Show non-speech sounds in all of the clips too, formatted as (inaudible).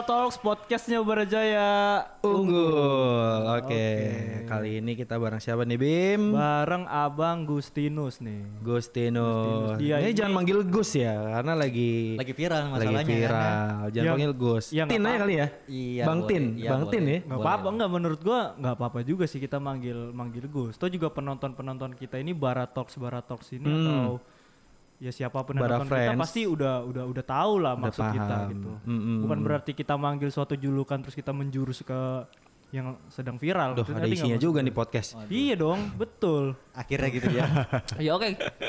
Bara Talks podcastnya Barajaya Unggul. Oke. Kali ini kita bareng siapa nih Bim? bareng Abang Gustinus nih. Gustinus. Dia ini, ini- jangan manggil Gus ya, karena lagi Lagi viral lagi masalahnya viral. kan Jangan Ya, panggil Gus. ya Tin aja kali ya. Iya, Bang boleh. Tin, Iya, Bang Tin ya. Boleh apa-apa lah. nggak menurut gua nggak apa-apa juga sih kita manggil manggil Gus. Toh juga penonton-penonton kita ini Bara Talks Bara Talks ini Hmm. atau ya siapa pun yang nonton kita Friends. pasti udah udah udah tahu lah Udah maksud kita paham. gitu. Mm-mm. Bukan berarti kita manggil suatu julukan terus kita menjurus ke yang sedang viral. Duh, Gitu. ada isinya juga nih podcast. (laughs) Iya dong, betul. Akhirnya gitu ya. (laughs) ya oke.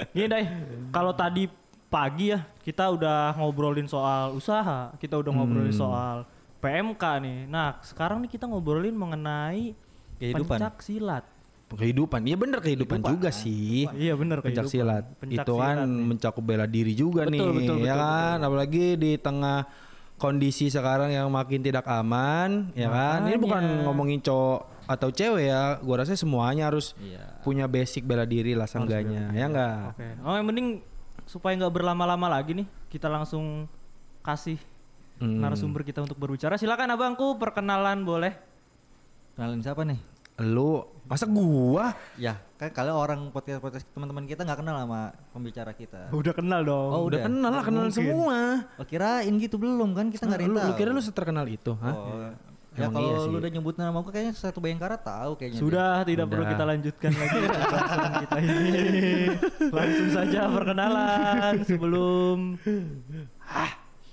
Gini deh, kalau tadi pagi ya kita udah ngobrolin soal usaha, kita udah ngobrolin Hmm. soal PMK nih. Nah, sekarang nih kita ngobrolin mengenai Kehidupan. pencak silat. Kehidupan, iya bener kehidupan, juga sih. Iya bener Pencak kehidupan. silat. Pencak itu kan silat nih. mencakup bela diri juga Betul, nih, betul, ya betul, kan? Apalagi di tengah kondisi sekarang yang makin tidak aman, ya kan? Ini bukan Makanya. ngomongin cowok atau cewek ya. Gua rasa semuanya harus Iya. punya basic bela diri lah seenggaknya, ya enggak? Oke. Oh, yang penting supaya nggak berlama-lama lagi nih, kita langsung kasih Hmm. narasumber kita untuk berbicara. Silakan abangku perkenalan boleh. Kenalin siapa nih? Lu masa gua? Ya, kan kalau orang podcast-podcast teman-teman kita nggak kenal sama pembicara kita. Udah kenal dong. Oh, Udah udah. kenal lah, kenal Mungkin. semua. Oh, kirain gitu belum kan kita nggak ada yang Lu, lu kira lu seterkenal itu, hah? Oh, ya Emang kalau iya lu udah nyebut nama gue kayaknya satu Bayangkara tahu kayaknya. Sudah, tidak perlu Udah. kita lanjutkan lagi (laughs) pembahasan kita ini. Langsung saja perkenalan sebelum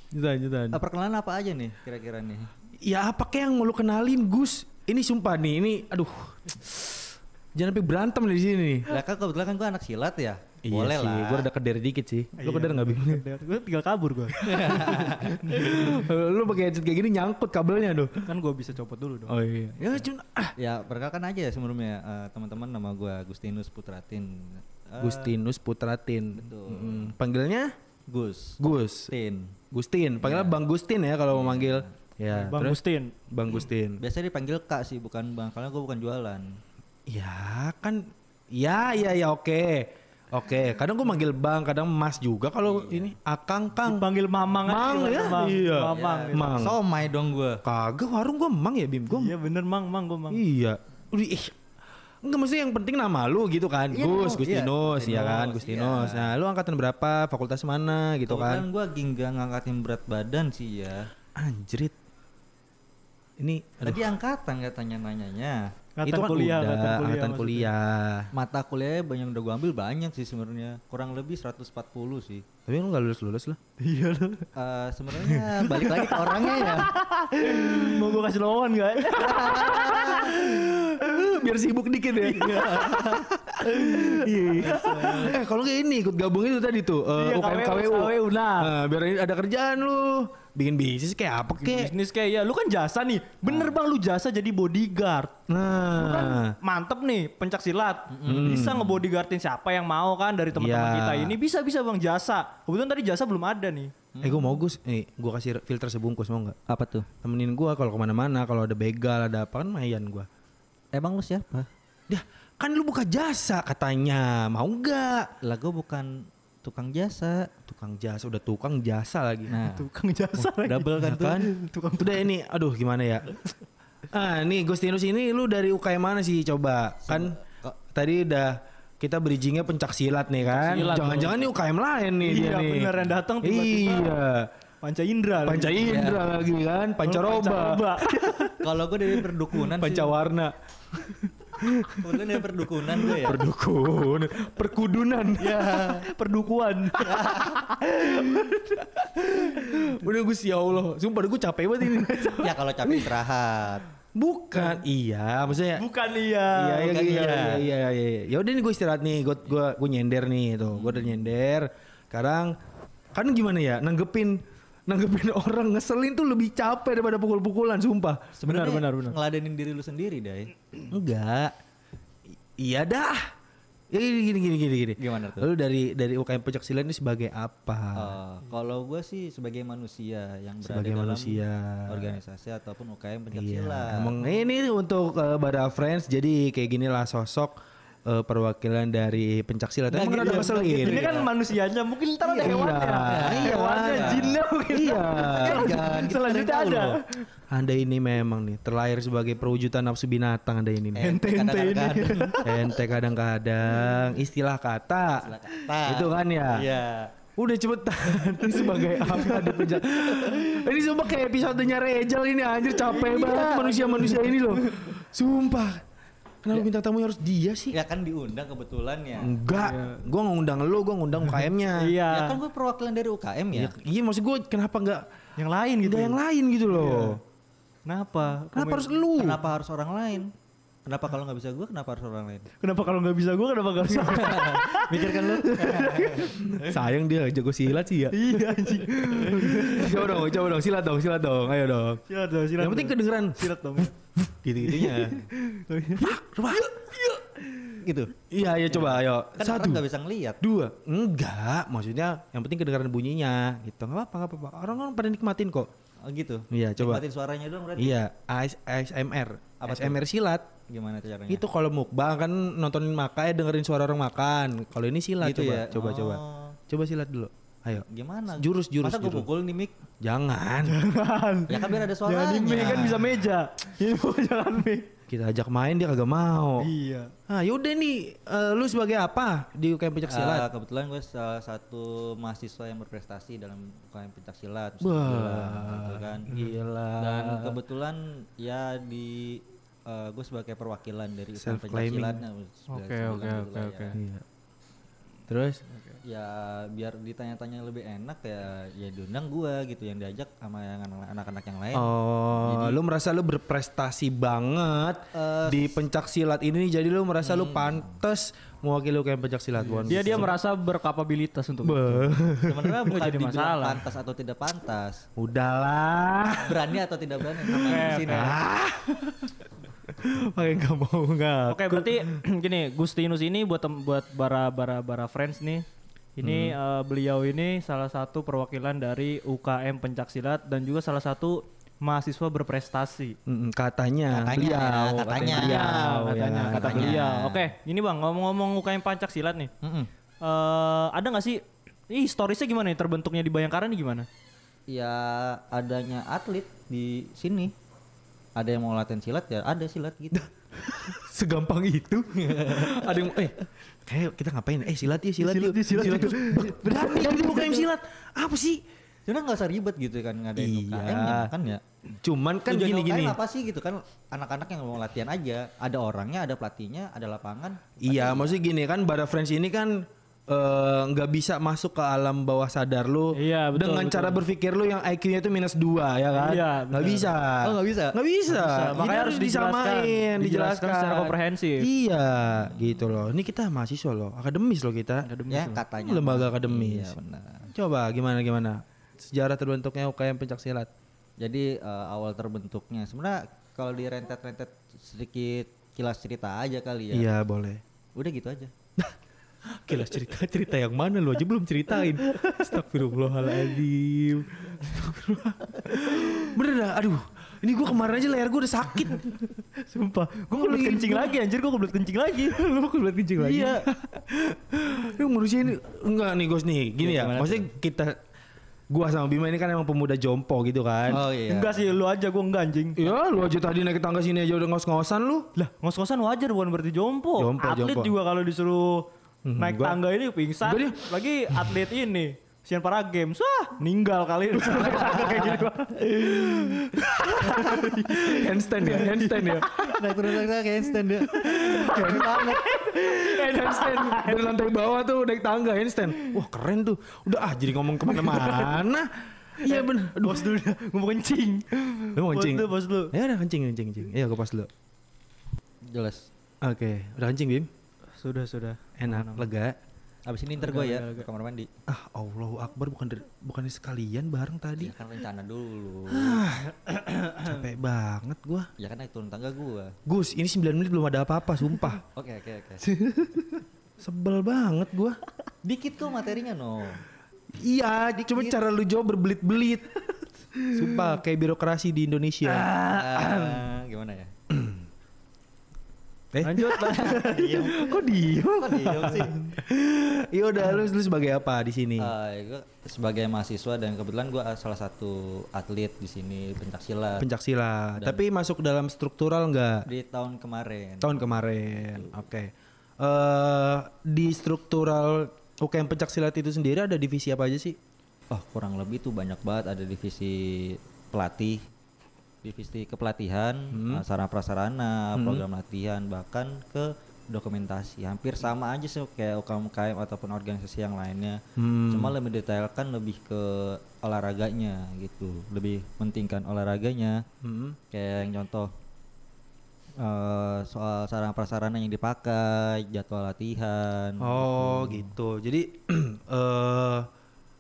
Jutaan, jutaan. dia. Eh, perkenalan apa aja nih kira-kira nih? Ya apa kayak yang mau lu kenalin Gus? Ini sumpah nih, ini aduh. Jangan sampai berantem di sini nih. Lah kan kebetulan kan gue anak silat ya. Boleh iya sih, lah. gue udah keder dikit sih. Lu keder nggak Bim? Gue tinggal kabur gue. (laughs) lu pakai headset kayak gini nyangkut kabelnya tuh. kan gue bisa copot dulu dong. Oh iya. Ya cuma ah. Ya perkenalkan aja ya sebelumnya eh, teman-teman nama gue Agustinus Putratin. Eh, Gustinus Putratin. betul. Mm, Panggilnya Gus. Gus. Tin. Gustin. Panggilnya Bang Gustin ya kalau mau manggil. Ya, Bang terus Gustin. Bang Gustin. Biasanya dipanggil Kak sih bukan Bang karena gue bukan jualan. Ya kan ya ya ya oke. Oke, kadang gue manggil Bang, kadang Mas juga kalau ini Akang Kang. Panggil Mamang aja Mang ya? Mang? Iya. Mamang. Ya. Mang. Somai dong gue. Kagak warung gue Mang ya Bim. Gue Iya bener Mang, Mang gue Mang. Iya. Udah ih. Enggak maksudnya yang penting nama lu gitu kan. Iya, Gus, iya, Gustinus, ya kan, Gustinus, Gustinus. iya. Nah, lu angkatan berapa? Fakultas mana gitu kan? Kebetulan gue gingga ngangkatin berat badan sih ya. Anjrit. Ini aduh, Tadi angkatan katanya nanyanya. Angkatan itu kan kuliah, udah angkatan kuliah angkatan kuliah. Mata kuliahnya banyak udah gue ambil banyak sih sebenarnya. Kurang lebih 140 sih. Tapi lu gak lulus-lulus lah. (laughs) Iya loh. Eh sebenarnya balik lagi ke orangnya ya. (laughs) Mau gue kasih lawan gak? (laughs) Biar sibuk dikit ya. Iya. eh kalau kayak ini ikut gabung itu tadi tuh eh, Iya, UKM KWU, KWU. Nah. Nah, biar ini ada kerjaan lu. Bikin bisnis kayak apa kek? Bisnis kayak ya, lu kan jasa nih. Bener bang, lu jasa jadi bodyguard. Nah, Mantep nih, pencak silat. Bisa ngebodyguardin siapa yang mau kan dari teman-teman Iya. kita ini. Bisa bisa bang jasa. Kebetulan tadi jasa belum ada nih. eh gue mau Gus, eh gue kasih filter sebungkus mau nggak? Apa tuh? temenin gua kalau ke mana-mana kalau ada begal ada apa kan mayan gua Emang lu siapa? Dah kan lu buka jasa katanya. Mau nggak? Lah gue bukan tukang jasa. tukang jasa udah tukang jasa lagi. Nah, (laughs) Tukang jasa lagi. double kan tuh. kan? Tukang udah ini aduh gimana ya? (laughs) Ah nih Gustinus ini lu dari UKM mana sih? Coba. Kan Kok- tadi udah kita bridgingnya pencak silat nih kan? Jangan-jangan nih UKM lain nih dia Iya, bener, yang datang tiba-tiba. iya. Panca Indra. lagi. Panca Indra lagi kan? Pancaroba Pancaroba. (laughs) Kalau gue dari perdukunan sih. Pancawarna Kebetulan dari perdukunan gue ya. Perdukun Perkudunan ya, (laughs) perdukuan. (laughs) Udah Gus ya Allah Sumpah gue capek banget ini (laughs) ya kalau capek istirahat. Bukan Iya maksudnya Bukan iya. Iya iya bukan iya iya. iya iya iya. Ya udah nih gue istirahat nih, gue gue gue nyender nih tuh, gue udah nyender. Sekarang kan gimana ya nanggepin nanggepin orang ngeselin tuh lebih capek daripada pukul-pukulan, sumpah. Sebenarnya benar, benar. ngeladenin diri lu sendiri, Dai. (clears throat) Enggak. Iya dah. Ya gini gini gini gini gini. Gimana tuh? Lalu dari dari UKM Pecak Silat ini sebagai apa? Eh, kalau gue sih sebagai manusia yang berada Sebagai dalam manusia. organisasi ataupun UKM Iya, pencaksilat. emang ini untuk uh, Bara Friends jadi kayak gini lah sosok eh, perwakilan dari pencak silat. Emang gitu, ada ngeselin. gitu Ini kan manusianya, mungkin ntar ada Iya, hewannya. iya, Hewannya, iya. jinnya mungkin. Iya. Kan, Selanjutnya ada. Anda ini memang nih terlahir sebagai perwujudan nafsu binatang Anda ini. nih. Ente Ente ini. kadang-kadang. Ente kadang-kadang istilah kata. Istilah kata. Itu kan ya. Iya. Udah cepetan Ini sebagai apa di penjara Ini sumpah kayak episodenya Rejal ini anjir capek banget manusia-manusia ini loh Sumpah Kenapa minta tamu harus dia sih? Ya kan diundang kebetulan ya. Enggak, gua nggak ngundang lu, gua ngundang UKM-nya. (laughs) Iya. Ya kan gue perwakilan dari UKM ya. Iya, iya maksud gua kenapa nggak Yang lain gitu. nggak yang lain gitu loh? Kenapa? Kenapa harus lu? Kenapa harus orang lain? Kenapa kalau nggak bisa gue, kenapa harus orang lain? Kenapa kalau nggak bisa gue, kenapa nggak bisa? (laughs) Mikirkan lu. (laughs) Sayang dia jago silat sih ya. iya anjing. coba dong, coba dong, silat dong, silat dong, ayo dong. Silat dong, silat Yang penting kedengeran silat dong. gitu-gitunya. (laughs) Coba. gitu. Iya, iya coba ayo. Kan Satu. orang nggak bisa ngelihat. Dua, enggak, maksudnya yang penting kedengaran bunyinya gitu. Nggak apa-apa, nggak apa-apa. Orang kan pada nikmatin kok. Oh gitu. Iya, coba. Nikmatin suaranya dong berarti. Iya, AS ASMR. Apa? ASMR silat. Gimana tuh caranya? Itu kalau mukbang kan nontonin makan ya dengerin suara orang makan. Kalau ini silat Gitu coba, ya? coba, coba. Oh. Coba silat dulu. Ayo. Gimana? Jurus, jurus, Masa gue jurus. pukul nih mic? Jangan. Ya kan biar ada Jangan suaranya. di mic kan bisa meja. (laughs) Ini jangan mic. Kita ajak main dia kagak mau. Iya. Ah, yaudah nih, eh, lu sebagai apa di UKM Pencak Ah, Silat? kebetulan gue salah satu mahasiswa yang berprestasi dalam UKM pencak silat. Wah, gitu kan. gila. Dan kebetulan ya di eh, gue sebagai perwakilan dari UKM pencak silatnya. Oke, oke, oke, oke. Iya. Terus? Ya biar ditanya-tanya lebih enak ya ya diundang gue gitu yang diajak sama yang anak- anak-anak yang lain. Oh, lu merasa lu berprestasi banget Eh, di pencak silat ini jadi lu merasa lu pantas mewakili UKM pencak silat. Dia dia merasa berkapabilitas untuk itu. Beuh. Sebenarnya bukan jadi masalah. pantas atau tidak pantas. Udahlah. Berani atau tidak berani namanya di sini. Pakai nggak mau nggak. Oke, berarti (clears throat) gini, Gustinus ini buat buat bara bara bara friends nih. Ini eh, beliau ini salah satu perwakilan dari UKM Pencaksilat dan juga salah satu mahasiswa berprestasi. Mm, katanya, Katanya, beliau, katanya. beliau, katanya, ya. kata katanya. beliau. Oke, ini bang ngomong-ngomong UKM Pencaksilat nih. Mm-mm. eh ada nggak sih? Ih, historisnya gimana nih? Terbentuknya di Bayangkara nih gimana? Ya adanya atlet di sini. Ada yang mau latihan silat ya ada silat gitu. Segampang itu. (laughs) Ada yang eh kayak kita ngapain? Eh silat ya silat, yuk. silat, silat. Terus, Berani di UKM silat. Apa sih? Sebenarnya nggak usah ribet gitu kan ngadain Iya. UKM ya, kan ya. Cuman kan Tujuan gini-gini. Apa sih gitu kan anak-anak yang mau latihan aja. Ada orangnya, ada pelatihnya, ada lapangan. Iya, maksudnya gini kan Bara Friends ini kan eh, nggak bisa masuk ke alam bawah sadar lu Iya, betul, dengan betul. cara berpikir lu yang IQ-nya itu minus 2 ya kan? Iya, nggak bisa. Oh, nggak bisa? Nggak bisa. Bisa, makanya harus disamain, Dijelaskan dijelaskan secara komprehensif. Iya, gitu loh. Ini kita mahasiswa loh, akademis loh kita. Ya katanya. Lembaga akademis. Iya benar. Coba gimana gimana? Sejarah terbentuknya UKM Pencak Silat. Jadi eh, awal terbentuknya sebenarnya kalau di rentet-rentet sedikit kilas cerita aja kali ya. Iya, boleh. Udah gitu aja. (laughs) Kilas cerita cerita yang mana lu aja belum ceritain. Astagfirullahaladzim. Astagfirullah. Bener dah, aduh. Ini gua kemarin aja leher gua udah sakit. Sumpah, gue kebelet kencing lagi anjir, gue kebelet kencing lagi. (laughs) Lu kebelet kencing lagi. Iya. Lu manusia ini enggak nih Gos nih. Gini ya, gimana maksudnya kita gua sama Bima ini kan emang pemuda jompo gitu kan. Oh iya. Enggak sih, lu aja gue enggak anjing. Ya lu aja tadi naik tangga sini aja udah ngos-ngosan lu. Lah, ngos-ngosan wajar bukan berarti jompo. Jompo, atlet jompo. juga kalau disuruh Mhm, naik gua- tangga ini pingsan. gua dia- Lagi atlet ini. Sian para games, wah meninggal kali ini. (laughs) Kayak gitu. handstand ya, handstand ya. Naik turun naik turun kayak handstand dia. Keren banget. handstand dari lantai bawah tuh naik tangga handstand. Wah keren tuh. Udah ah jadi ngomong ke mana-mana. Iya bener. Aduh. Bos dulu dah, gue mau kencing. Lu mau kencing? Bos dulu, bos dulu. Ya udah kencing, kencing, kencing. Iya gue pas dulu. Jelas. Oke, udah kencing Bim. Sudah, sudah. Enak, lega. Abis ini ntar gue ya ke kamar mandi. Ah, Allahu Akbar bukan dari, bukan sekalian bareng tadi. Ya kan rencana dulu. Capek banget gua. ya kan naik turun tangga gue. Gus, ini 9 menit belum ada apa-apa, sumpah. (laughs) Oke oke oke. (laughs) Sebel banget gua. Dikit kok materinya no. Iya, cuma cara lu jawab berbelit-belit. (laughs) Sumpah kayak birokrasi di Indonesia. Ah, gimana ya? Eh? Lanjut. (laughs) Kok diem? Kok diem sih? Iya udah lu, lu sebagai apa di sini? Eh, gua sebagai mahasiswa dan kebetulan gua salah satu atlet di sini pencak silat Pencak silat. Tapi masuk dalam struktural nggak? di tahun kemarin. Tahun kemarin. Oke. Eh di struktural UKM pencak silat itu sendiri ada divisi apa aja sih? Oh kurang lebih tuh banyak banget ada divisi pelatih, divisi kepelatihan, uh, sarana prasarana, program latihan, bahkan ke dokumentasi. Hampir sama aja sih kayak UKM UKM ataupun organisasi yang lainnya. Cuma lebih detailkan lebih ke olahraganya gitu, lebih pentingkan olahraganya. Hmm. Kayak yang contoh eh, soal sarana prasarana yang dipakai, jadwal latihan. Oh gitu. Jadi (clears throat) eh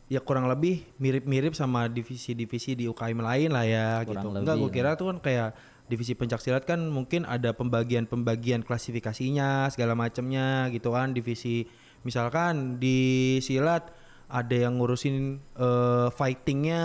ya kurang lebih mirip-mirip sama divisi-divisi di UKM lain lah ya Kurang gitu. Enggak, gue kira tuh kan kayak divisi pencak silat kan mungkin ada pembagian-pembagian klasifikasinya segala macamnya gitu kan. Divisi misalkan di silat ada yang ngurusin eh, fightingnya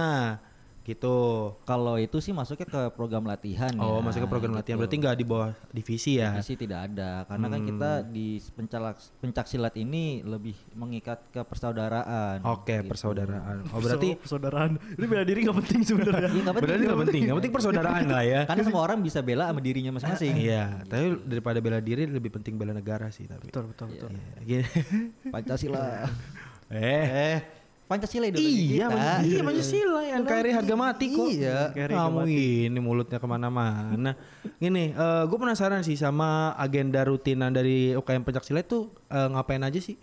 gitu. Kalau itu sih masuknya ke program latihan Oh, ya, masuk ke program latihan. gitu. Berarti nggak di bawah divisi ya? Divisi tidak ada karena kan kita Hmm. di pencak pencak silat ini lebih mengikat ke persaudaraan. Oke, gitu. persaudaraan. Oh, berarti (laughs) persaudaraan. Ini bela diri gak penting sebenarnya. Iya, nggak penting. berarti nggak penting. Yang penting persaudaraan lah ya. Karena semua orang bisa bela sama dirinya masing-masing. Iya, tapi daripada bela diri lebih penting bela negara sih tapi. betul betul betul. Iya, gini. Pancasila. eh, eh, Pancasila ideologi iya, kita. Iya Pancasila ya, NKRI harga mati kok. Iya. Kamu ini mulutnya ke mana-mana. Gini, gue penasaran sih sama agenda rutinan dari UKM Pencaksilat itu eh, ngapain aja sih?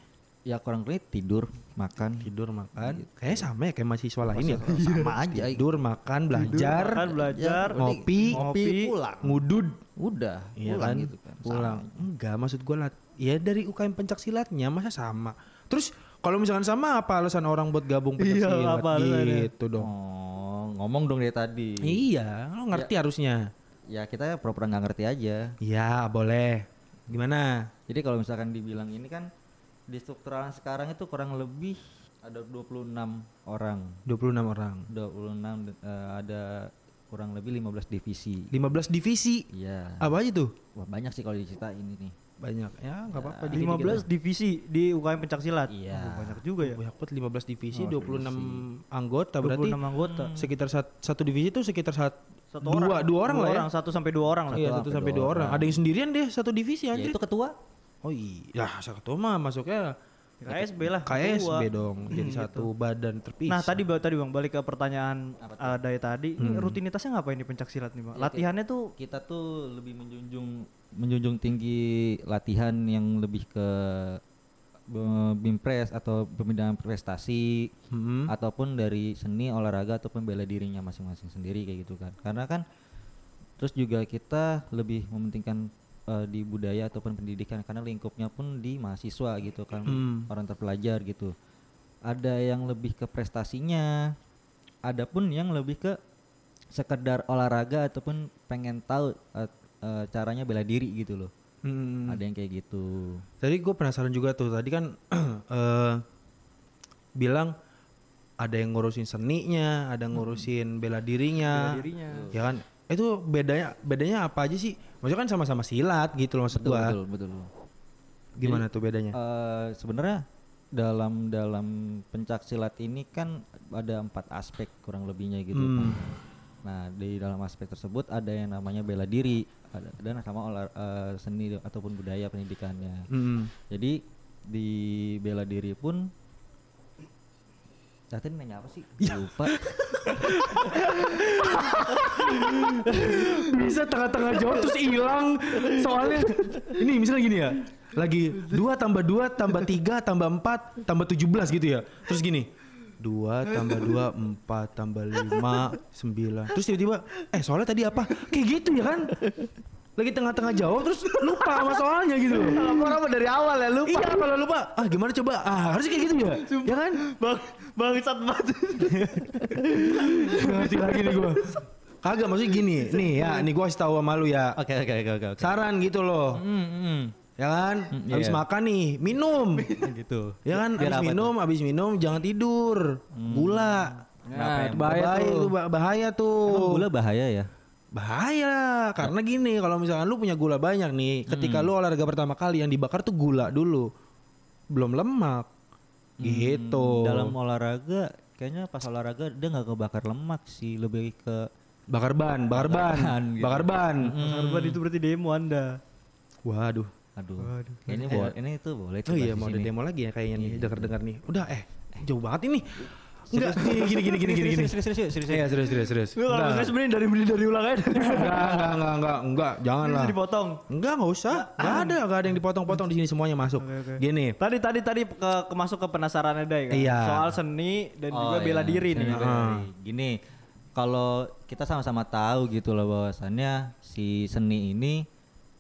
Ya kurang lebih tidur, makan, Tidur, makan. Kayaknya sama ya kayak mahasiswa lain ya. sama aja. Tidur, makan, belajar, Makan, belajar, Ya, ngopi, ngopi, ngopi, pulang. ngudud. Udah, Iya pulang kan? gitu kan. Pulang. Sama. Enggak, maksud gue lat ya dari UKM pencak silatnya masa sama. Terus kalau misalkan sama apa alasan orang buat gabung pencak Iya, silat apa gitu dong. Oh, ngomong dong dari tadi. Iya, lo ngerti harusnya. Ya kita pura-pura nggak ngerti aja. Iya, boleh. Gimana? Jadi kalau misalkan dibilang ini kan di strukturalan sekarang itu kurang lebih ada 26 orang. 26 orang. 26 eh, ada kurang lebih 15 divisi. 15 divisi. Iya. Apa aja tuh? Wah, banyak sih kalau diceritain ini nih. Banyak. Ya, enggak apa-apa. Ya, dikit-dikit 15 divisi di UKM pencak silat. Iya. Oh, banyak juga ya. Banyak banget 15 divisi, Oh, 26 divisi. anggota berarti 26 anggota. sekitar sat- satu divisi itu sekitar sat, Satu dua, orang. dua orang Dua lah ya. orang, satu sampai dua orang lah. Iya, Satu satu sampai sampai dua dua orang. orang. Ada yang sendirian deh satu divisi Ya anjir. itu ketua. Oh iya, saya ketua mah masuknya KSB lah. KSB ketua. dong, jadi satu badan terpisah. Nah tadi tadi bang balik ke pertanyaan uh, dari tadi, ini rutinitasnya ngapain di pencak silat nih bang? Ya, Latihannya tuh Kita tuh lebih menjunjung menjunjung tinggi latihan yang lebih ke bimpres atau pembinaan prestasi Hmm. ataupun dari seni olahraga ataupun bela dirinya masing-masing sendiri kayak gitu kan karena kan terus juga kita lebih mementingkan eh, di budaya ataupun pendidikan karena lingkupnya pun di mahasiswa gitu kan Hmm. orang terpelajar gitu ada yang lebih ke prestasinya ada pun yang lebih ke sekedar olahraga ataupun pengen tahu eh, eh, caranya bela diri gitu loh Hmm. ada yang kayak gitu Tadi gue penasaran juga tuh. Tadi kan (clears throat) eh, bilang ada yang ngurusin seninya, ada yang ngurusin bela dirinya. bela dirinya. Ya kan? Itu bedanya bedanya apa aja sih? Maksudnya kan sama-sama silat gitu loh maksud betul gua. betul betul Gimana tuh bedanya? Eh, sebenarnya dalam dalam pencak silat ini kan ada empat aspek kurang lebihnya gitu. Hmm. Nah di dalam aspek tersebut ada yang namanya bela diri, dan sama olah eh, seni ataupun budaya pendidikannya. Hmm. Jadi di bela diri pun Tadi nanya apa sih? Lupa. (laughs) Bisa tengah-tengah jawab terus hilang. Soalnya ini misalnya gini ya. Lagi dua tambah dua tambah tiga tambah empat tambah tujuh belas gitu ya. Terus gini. Dua tambah dua (laughs) empat tambah lima sembilan. Terus tiba-tiba eh soalnya tadi apa? Kayak gitu ya kan? Lagi tengah-tengah jawab terus lupa sama soalnya gitu apa dari awal ya lupa. iya kalau lupa ah gimana coba? Ah harusnya kayak gitu ya. Ya kan? Bang, bangsat banget. Ngerti lagi nih gua. Kagak maksudnya gini. Nih ya nih gua kasih tahu sama lu ya. Oke oke oke oke. oke. saran gitu loh. Hmm, hmm. Ya kan Hmm, habis iya. makan nih minum gitu. (laughs) ya kan Biar habis minum habis minum jangan tidur gula Kenapa Nah, emang? bahaya, Bahaya tuh. tuh. Ba- bahaya tuh. Emang gula bahaya ya? bahaya karena gini kalau misalkan lu punya gula banyak nih ketika lu olahraga pertama kali yang dibakar tuh gula dulu belum lemak gitu Dalam olahraga kayaknya pas olahraga dia nggak kebakar lemak sih, lebih ke bakar ban bakar ban ban gitu. bakar ban Korban itu berarti demo anda. waduh aduh. Waduh. Kayaknya boleh ini tuh boleh oh iya mau ada demo lagi ya kayaknya nih dengar dengar nih udah eh jauh banget ini enggak gini gini gini gini gini Serius, serius, serius, serius. Iya serius serius serius. Lu kalau Enggak, misalnya sebenarnya dari dari ulang aja. enggak, enggak, enggak, enggak, enggak, jangan lah. dipotong. Enggak, enggak usah. Enggak ada, enggak ada yang dipotong-potong di sini semuanya masuk. Gini. Tadi tadi tadi ke, ke masuk ke penasaran ada kan. Iya. Soal seni dan juga Oh, bela iya, diri nih. bela diri. Gini, kalau kita sama-sama tahu gitu loh bahwasannya si seni ini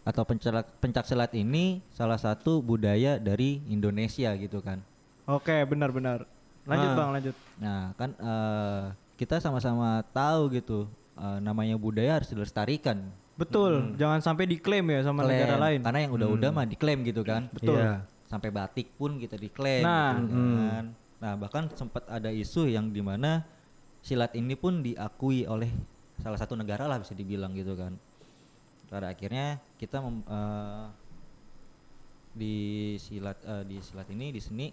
atau pencak pencak silat ini salah satu budaya dari Indonesia gitu kan. Oke, benar-benar. Lanjut Ah. Bang, lanjut. Nah, kan eh, kita sama-sama tahu gitu eh, namanya budaya harus dilestarikan. Betul, jangan sampai diklaim ya sama Klaim. negara lain. Karena yang udah-udah mah diklaim gitu kan. Betul. Iya. Sampai batik pun kita diklaim Nah. gitu kan. Nah, bahkan sempat ada isu yang di mana silat ini pun diakui oleh salah satu negara lah bisa dibilang gitu kan. Pada akhirnya kita mem- eh, di silat eh, di silat ini di seni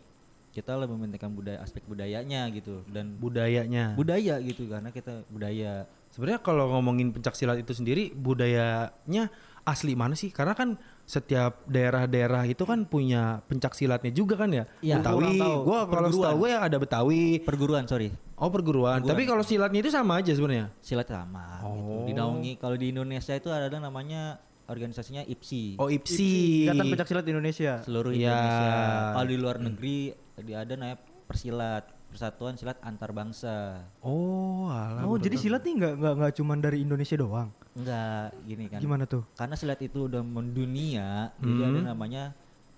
kita lebih mementingkan budaya aspek budayanya gitu dan Budayanya. budaya gitu karena kita budaya Sebenarnya kalau ngomongin pencak silat itu sendiri budayanya asli mana sih? Karena kan setiap daerah-daerah itu kan punya pencak silatnya juga kan ya. Iya. Betawi, tahu. gua kalau Perguruan. setahu gue ya ada Betawi. perguruan sorry Oh perguruan. Tapi kalau silatnya itu sama aja sebenarnya. silat sama gitu. Oh. Dinaungi kalau di Indonesia itu ada namanya organisasinya IPSI. Oh IPSI. Ikatan Pencak Silat Indonesia. seluruh Iya. Indonesia. Kalau di luar negeri di ada namanya Persilat, Persatuan Silat Antar Bangsa. Oh, alah. Oh, jadi silat nih nggak nggak nggak cuma dari Indonesia doang. Enggak, gini kan. Gimana tuh? Karena silat itu udah mendunia, jadi Hmm. ada namanya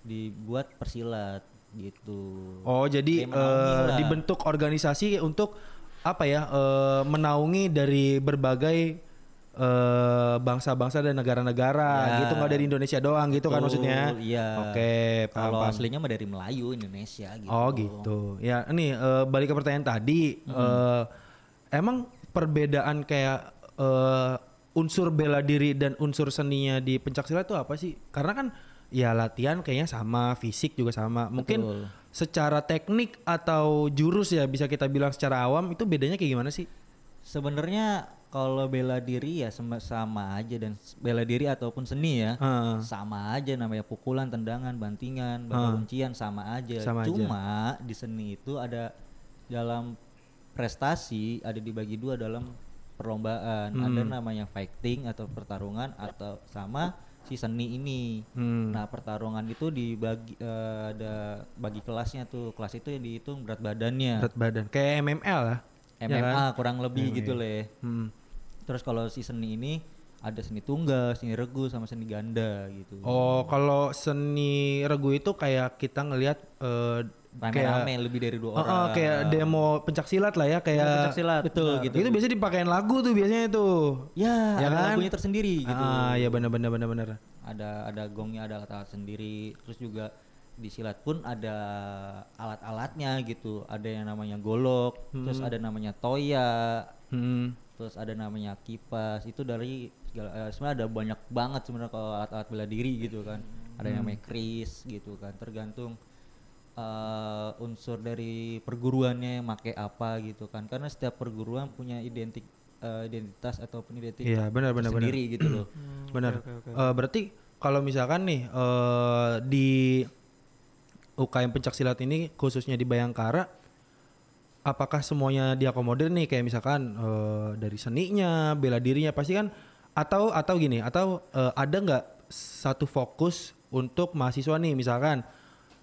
dibuat persilat gitu. Oh, jadi Kayak eh, dibentuk organisasi untuk apa ya? eh, menaungi dari berbagai eh, bangsa-bangsa dan negara-negara Ya. gitu nggak dari Indonesia doang gitu kan maksudnya? Iya. Oke, paham, Kalau aslinya mah dari Melayu Indonesia gitu. Oh gitu. Ya ini eh, balik ke pertanyaan tadi. eh, emang perbedaan kayak eh, unsur bela diri dan unsur seninya di pencak silat itu apa sih? Karena kan ya latihan kayaknya sama, fisik juga sama. Mungkin Betul. secara teknik atau jurus ya bisa kita bilang secara awam itu bedanya kayak gimana sih? Sebenarnya kalau bela diri ya sama, sama aja dan bela diri ataupun seni ya Heeh. sama aja namanya pukulan, tendangan, bantingan, Ah. kuncian sama aja. Sama aja. Cuma di seni itu ada dalam prestasi ada dibagi dua dalam perlombaan. Hmm. Ada namanya fighting atau pertarungan atau sama si seni ini. Hmm. Nah, pertarungan itu dibagi eh, ada bagi kelasnya tuh. Kelas itu yang dihitung berat badannya. Berat badan kayak MML lah. ya MMA kan? kurang lebih gitu leh. Hmm. Terus kalau si seni ini ada seni tunggal, seni regu sama seni ganda gitu. Oh, kalau seni regu itu kayak kita ngelihat eh, kayak Rame-rame lebih dari dua orang. oh, kayak demo pencak silat lah ya kayak Pencak silat. Betul gitu. Itu biasanya dipakein lagu tuh biasanya tuh. Ya, Ya ada kan? lagunya tersendiri gitu. Ah, ya benar benar benar benar. Ada ada gongnya, ada alat-alat sendiri. Terus juga di silat pun ada alat-alatnya gitu. Ada yang namanya golok, terus ada namanya toya, Hmm. Terus ada namanya kipas. Itu dari segala eh, sebenarnya ada banyak banget sebenarnya kalau alat-alat bela diri gitu kan. Ada yang namanya kris gitu kan. Tergantung eh, unsur dari perguruannya make apa gitu kan. Karena setiap perguruan punya identik eh, identitas ataupun identik Iya, benar benar benar. sendiri gitu loh. (clears throat) Benar. oke, oke. Eh, berarti kalau misalkan nih eh, di UKM pencak silat ini khususnya di Bayangkara apakah semuanya diakomodir nih? Kayak misalkan eh, dari seninya, bela dirinya pasti kan atau atau gini atau eh, ada nggak satu fokus untuk mahasiswa nih? Misalkan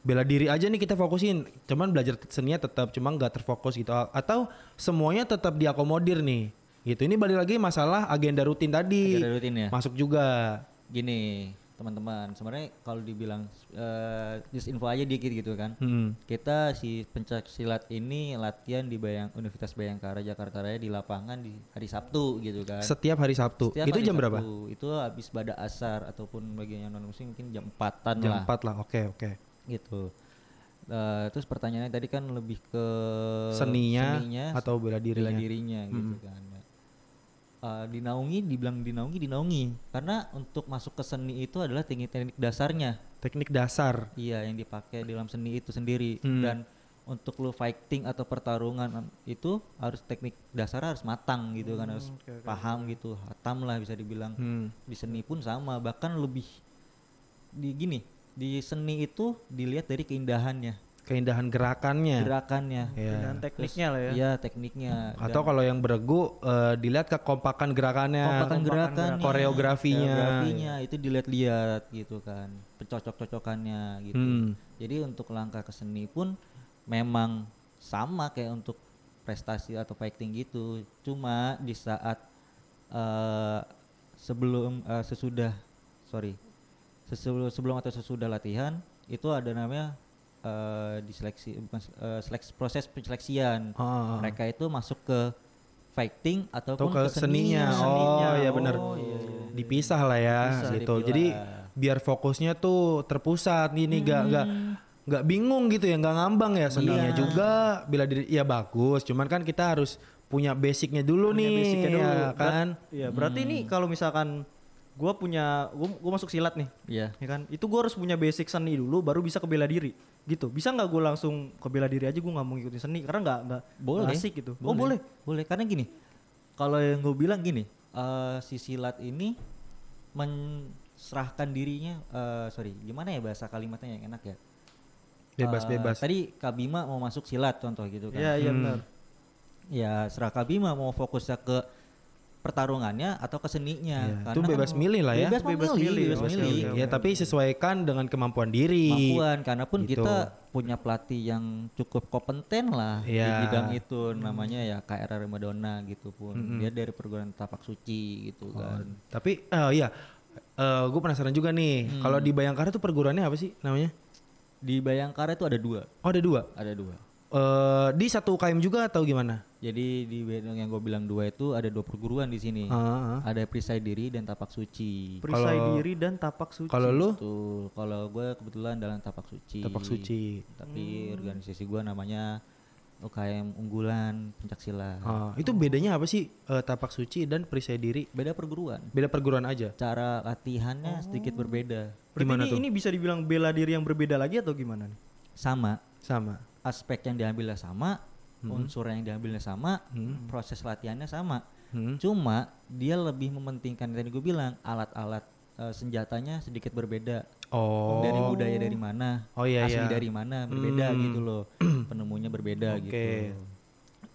bela diri aja nih kita fokusin cuman belajar seninya tetap cuma nggak terfokus gitu. Atau semuanya tetap diakomodir nih? Gitu. Ini balik lagi masalah agenda rutin tadi. Agenda rutin ya. masuk juga. Gini, teman-teman, sebenarnya kalau dibilang eh just info aja dikit gitu kan. Hmm. Kita si pencak silat ini latihan di Bayang Universitas Bayangkara Jakarta Raya di lapangan di hari Sabtu gitu kan. Setiap hari Sabtu. Setiap itu hari jam berapa? Sabtu. Itu habis pada asar ataupun bagian yang non muslim mungkin jam 4-an Jam lah 4 lah. Oke, oke. gitu. Eh, terus pertanyaannya tadi kan lebih ke Seninya, atau bela dirinya. bela dirinya gitu kan. Uh, dinaungi dibilang dinaungi dinaungi. Karena untuk masuk ke seni itu adalah teknik-teknik dasarnya. Teknik dasar. iya yang dipakai dalam seni itu sendiri. Hmm. dan untuk lu fighting atau pertarungan itu harus teknik dasar harus matang gitu kan harus oke, oke, paham gitu. Hatam lah bisa dibilang. Hmm. di seni pun sama. Bahkan lebih di gini di seni itu dilihat dari keindahannya Keindahan gerakannya. gerakannya Iya. Dan tekniknya lah ya. Iya tekniknya Atau kalau yang beregu eh, dilihat kekompakan gerakannya. kompakan Kompakan gerakan Koreografinya. koreografinya itu dilihat-lihat gitu kan pencocok-cocokannya gitu Hmm. jadi untuk langkah ke seni pun memang sama kayak untuk prestasi atau fighting gitu cuma di saat eh, sebelum eh, sesudah sorry sesu- sebelum atau sesudah latihan itu ada namanya eh, diseleksi bukan eh, seleks- proses penyeleksian Ah. mereka itu masuk ke fighting Atau ataupun ke seninya. Oh, iya benar. Oh, iya, iya. Dipisah lah ya Bisa gitu. dipilah. Jadi biar fokusnya tuh terpusat ini nggak nggak nggak bingung gitu ya nggak ngambang ya seninya Iya. juga bila diri ya bagus cuman kan kita harus punya basicnya dulu Punya nih basicnya dulu. ya kan Iya, berarti ini kalau misalkan gua punya gua, gua masuk silat nih, Iya. ya kan? Itu gua harus punya basic seni dulu baru bisa ke bela diri. Gitu. Bisa nggak gua langsung ke bela diri aja gua nggak mau ngikutin seni karena nggak nggak boleh nggak asik gitu. Oh, boleh. boleh karena gini kalau yang gue bilang gini eh, si silat ini menserahkan dirinya eh, sorry gimana ya bahasa kalimatnya yang enak ya bebas Eh, bebas tadi Kabima mau masuk silat contoh gitu kan Iya, iya Hmm. benar. ya serah Kabima mau fokusnya ke pertarungannya atau ke seninya. Iya, Karena itu kan bebas milih lah ya. Bebas, Bebas memilih, milih, bebas milih. oke. ya tapi sesuaikan dengan kemampuan diri. Kemampuan karena pun Gitu. kita punya pelatih yang cukup kompeten lah di Iya. bidang itu. Namanya ya KRR Madonna gitu pun. Mm-mm. dia dari perguruan tapak suci gitu Oh, kan. tapi eh iya. Gue penasaran juga nih. Hmm. kalau di Bayangkara tuh perguruannya apa sih namanya? Di Bayangkara itu ada dua. Oh ada dua? Ada dua Eh di satu UKM juga atau gimana? Jadi di yang gue bilang dua itu ada dua perguruan di sini. Ah, ah. ada perisai diri dan tapak suci. Perisai diri dan tapak suci. kalau lu? Betul. kalau gue kebetulan dalam tapak suci. Tapak suci. Tapi organisasi gue namanya UKM unggulan pencak silat Ah, itu bedanya apa sih eh, tapak suci dan perisai diri? Beda perguruan. Beda perguruan aja? Cara latihannya sedikit berbeda. Berarti Gimana ini, tuh? ini bisa dibilang bela diri yang berbeda lagi atau gimana nih? sama. Sama aspek yang diambilnya sama unsur yang diambilnya sama Hmm. proses latihannya sama Hmm. cuma dia lebih mementingkan tadi gue bilang alat-alat eh, senjatanya sedikit berbeda oh dari budaya dari mana Oh, iya, asli iya. dari mana berbeda Hmm. gitu loh (clears throat) penemunya berbeda Oke. gitu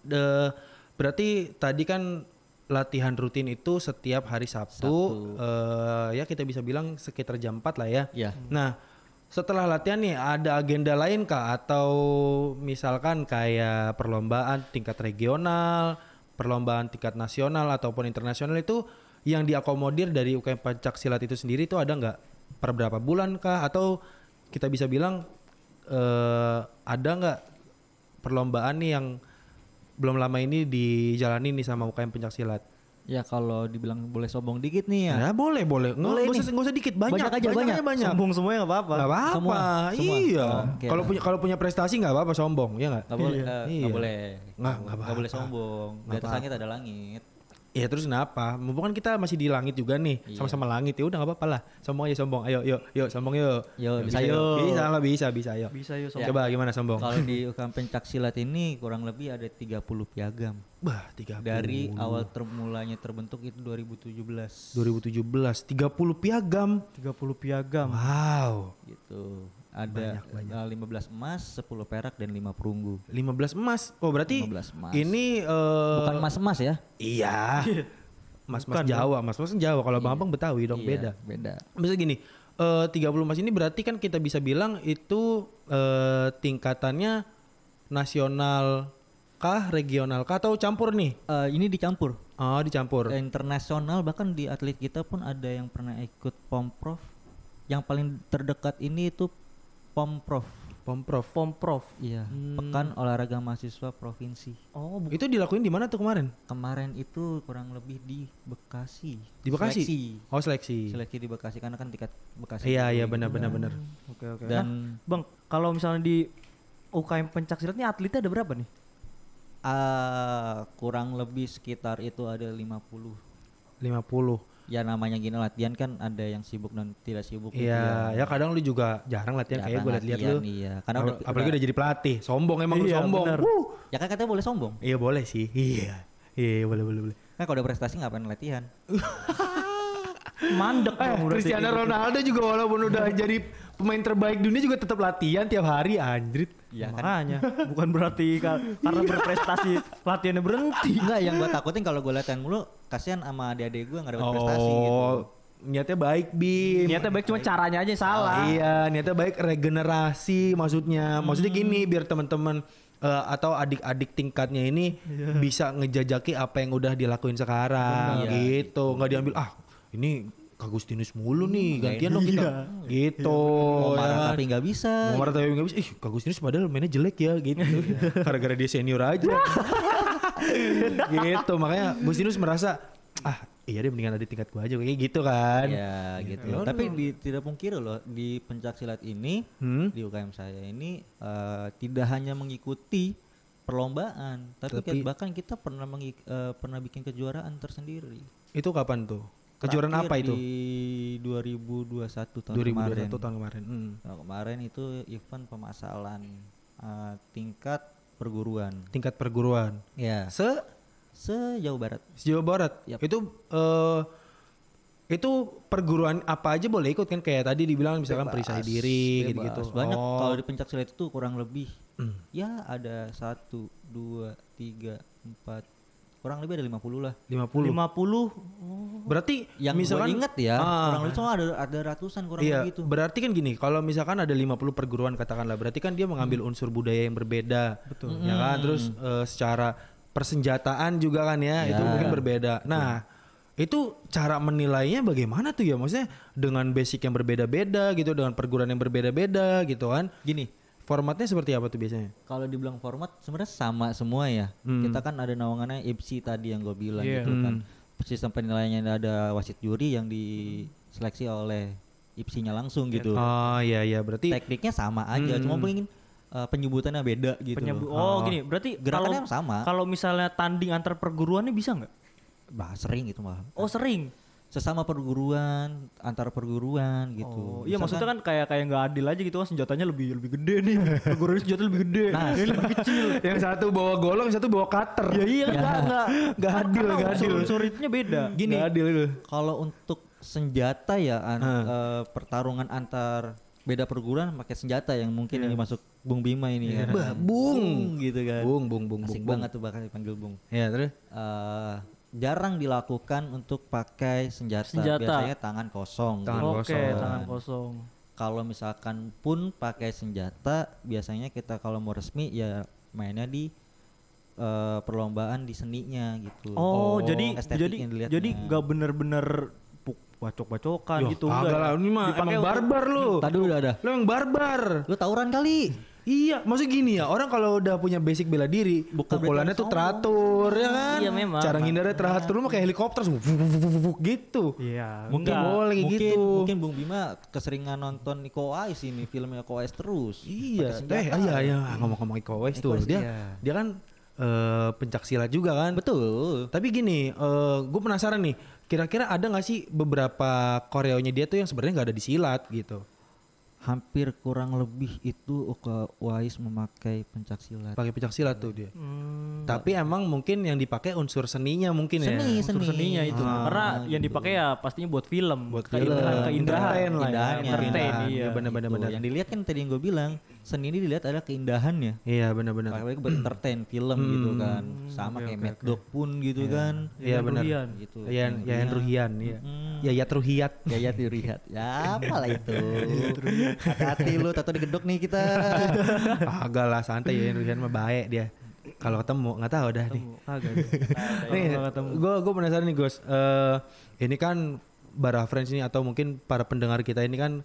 De- berarti tadi kan latihan rutin itu setiap hari Sabtu, Sabtu. eh, ya kita bisa bilang sekitar jam 4 lah ya. ya Nah, setelah latihan nih ada agenda lain kah? Atau misalkan kayak perlombaan tingkat regional, perlombaan tingkat nasional ataupun internasional itu yang diakomodir dari UKM Pancak Silat itu sendiri itu ada nggak? Per berapa bulan kah? Atau kita bisa bilang eh, ada nggak perlombaan nih yang belum lama ini dijalani nih sama UKM Pencak Silat? Ya kalau dibilang boleh sombong dikit nih ya Ya, boleh boleh. Nggak Boleh nggak usah nggak usah dikit banyak. Banyak aja, banyak. banyak. Sombong semuanya nggak apa-apa. Nggak apa-apa. Semua, semua. Iya. Oke Kalau punya kalau punya prestasi nggak apa-apa sombong, ya nggak? nggak boleh Iya. eh, Iya. nggak boleh Nggak, nggak nggak boleh sombong di Nggak atas apa-apa. langit ada langit Iya terus kenapa? Mumpung kan kita masih di langit juga nih, Iya. sama-sama langit ya udah nggak apa-apa lah. Sombong aja sombong. Ayo yuk yuk sombong yuk. Yo, Yuk, bisa yuk. Bisa lah bisa bisa yuk. Bisa yuk Ya. Coba gimana sombong? kalau di (laughs) UKM pencak silat ini kurang lebih ada 30 piagam Bah, 30. dari awal termulanya terbentuk itu 2017 2017 30 piagam. 30 piagam. Wow. gitu ada Banyak, eh, 15 emas 10 perak dan 5 perunggu 15 emas. Oh, berarti 15 emas ini eh bukan emas emas ya Iya. Mas Mas Bukan, Jawa, Mas Mas Jawa. Kalau Bang Abang Betawi dong Iya, beda. beda Misalnya gini, eh 30 emas ini berarti kan kita bisa bilang itu eh tingkatannya nasional kah, regional kah atau campur nih? Eh, ini dicampur Oh, dicampur. Eh, internasional bahkan di atlet kita pun ada yang pernah ikut pomprov yang paling terdekat ini itu pomprov Pomprov. Pomprov. iya Hmm. pekan olahraga mahasiswa provinsi Oh, bu- Itu dilakuin di mana tuh kemarin? kemarin itu kurang lebih di Bekasi Di Bekasi? seleksi Oh, seleksi. seleksi di Bekasi karena kan tingkat Bekasi Iya, iya benar benar benar. Oke oke. dan Nah, Bang, kalau misalnya di UKM pencak silat ini atletnya ada berapa nih? ah, kurang lebih sekitar itu ada 50 50. Ya namanya gini latihan kan ada yang sibuk dan tidak sibuk. gitu Iya, ya kadang lu juga jarang latihan kayak gue liat-liat latihan, lu. Iya, karena Ap- udah, apalagi udah jadi pelatih. Sombong emang lu Iya, sombong. bener. Ya kan katanya boleh sombong. Iya boleh sih. Iya. Iya boleh boleh boleh. Kan kalau udah prestasi ngapain latihan? (laughs) Mandek Eh, Cristiano gitu. Ronaldo juga walaupun udah jadi pemain terbaik dunia juga tetap latihan tiap hari anjrit. Iya kan? Makanya (laughs) bukan berarti ka- karena berprestasi latihannya berhenti. Enggak, yang gue takutin kalau gue latihan mulu, kasihan sama adik-adik gue nggak dapat prestasi gitu. Oh, niatnya baik, Bim. Niatnya baik cuma caranya aja salah. Iya, niatnya baik regenerasi maksudnya. Maksudnya gini biar teman-teman eh, atau adik-adik tingkatnya ini bisa ngejajaki apa yang udah dilakuin sekarang Benar. gitu. Nggak diambil ah ini Agustinus mulu nih, gantian dong kita. Gitu. Mau ya marah kan? tapi nggak bisa. Mau marah tapi nggak bisa. Ih, Agustinus padahal mainnya jelek ya gitu. Gara-gara dia senior aja. (laughs) gitu. Makanya Agustinus merasa ah iya deh mendingan ada tingkat gua aja kayak gitu kan. Ya gitu. Ya Tapi di, tidak pungkiri loh di pencak silat ini Hmm? di UKM saya ini eh, tidak hanya mengikuti perlombaan, tapi, Tapi- bahkan kita pernah mengik- eh, pernah bikin kejuaraan tersendiri. Itu kapan tuh? Kejuaraan apa itu? Di 2021 tahun 2021 kemarin. tahun kemarin. Hmm. Tahun kemarin itu event pemasalan eh, tingkat perguruan. Tingkat perguruan. Ya, Se sejauh barat. Jawa Barat. Yap. Itu eh itu perguruan apa aja boleh ikut kan kayak tadi dibilang misalkan perisai Bebas, diri bebas. gitu-gitu. Banyak Oh. kalau di pencak silat itu kurang lebih Hmm. ya ada satu, dua, tiga, empat, kurang lebih ada 50 lah. 50. 50 Berarti Yang misalkan inget ya, Ah. kurang lebih ada ada ratusan kurang Iya, lebih gitu. berarti kan gini, kalau misalkan ada 50 perguruan katakanlah, berarti kan dia mengambil Hmm. unsur budaya yang berbeda. Betul. Ya kan? Terus eh, secara persenjataan juga kan ya, itu Ya. mungkin berbeda. Nah, itu cara menilainya bagaimana tuh ya? Maksudnya dengan basic yang berbeda-beda gitu, dengan perguruan yang berbeda-beda gitu kan. Gini, Formatnya seperti apa tuh biasanya? kalau dibilang format sebenarnya sama semua ya. Hmm. Kita kan ada naungannya IPSI tadi yang gue bilang Iya. gitu kan. Hmm. Sistem penilaiannya ada wasit juri yang diseleksi oleh IPSI-nya langsung gitu. Oh iya iya, berarti Tekniknya sama aja, cuma Hmm. mungkin uh, penyebutannya beda gitu. penyebu- loh. Oh, gini, berarti Gerakannya kalau sama. kalau misalnya tanding antar perguruannya bisa nggak? Bah, sering gitu malah. Oh, sering. Sesama perguruan, antar perguruan gitu. Oh, iya maksudnya kan kayak kayak nggak adil aja gitu kan senjatanya lebih lebih gede nih. Perguruan senjata lebih gede. Nah, ini lebih kecil. yang satu bawa golong, yang satu bawa cutter. Ya iya kan nggak nggak Nggak adil, nggak adil. Unsur unsur beda. Gini, Nggak adil itu. kalau untuk senjata ya an- Hmm. eh, pertarungan antar beda perguruan pakai senjata yang mungkin Iya. ini masuk Bung Bima ini kan. Bah, Bung. gitu kan. Bung, bung, bung, Asik bung, bung. banget tuh bakal dipanggil Bung. Ya, terus Eh, jarang dilakukan untuk pakai senjata. Senjata. Biasanya tangan kosong. Tangan Oke, kosong. tangan kosong. Kalau misalkan pun pakai senjata, biasanya kita kalau mau resmi ya mainnya di eh, perlombaan di seninya gitu. Oh, Oh, jadi jadi yang dilihatnya. jadi nggak bener-bener puk- bacok-bacokan Yoh, gitu enggak. lah, ini mah Dipakai emang barbar lu. Tadi udah ada. Lu emang barbar. Lu tawuran kali. Iya, maksud gini ya, orang kalau udah punya basic bela diri, pukulannya tuh teratur ya kan? Iya, memang. Cara ngindarnya teratur, lu mah kayak helikopter gitu. Iya. Mungkin boleh mungkin gitu. mungkin Bung Bima keseringan nonton Iko Uwais ini filmnya Iko Uwais terus. Iya, eh iya iya ngomong-ngomong Iko Uwais tuh, dia iya. dia kan eh, pencak silat juga kan? Betul. Tapi gini, eh gue penasaran nih, kira-kira ada nggak sih beberapa koreonya dia tuh yang sebenarnya nggak ada di silat gitu? Hampir kurang lebih itu Iko Uwais memakai pencak silat. Pakai pencak silat tuh dia. Hmm, Tapi emang mungkin yang dipakai unsur seninya mungkin ya. Seni, unsur seni. seninya itu. Ah, Karena yang gitu. dipakai ya pastinya buat film, Buat keindahan, film. keindahan, Entertain lah ya, entertain, iya. Benar-benar Gitu. benar. Yang dilihat kan tadi yang gue bilang, seni ini dilihat adalah keindahannya. Iya benar-benar. Apalagi buat entertain film gitu kan. Sama kayak Mad Dog pun gitu kan. Iya benar. Ruhian. Gitu. Yayan Yayan Ruhian, iya. Hmm. Yayat Ruhiat. (laughs) Gaya dilihat. Ya apalah itu. Hati-hati lu tato digedok nih kita. Agak lah santai Yayan Ruhian mah baik dia. Kalau ketemu nggak tahu dah nih. Nih, gue gue penasaran nih Gus. Eh ini kan para friends ini atau mungkin para pendengar kita ini kan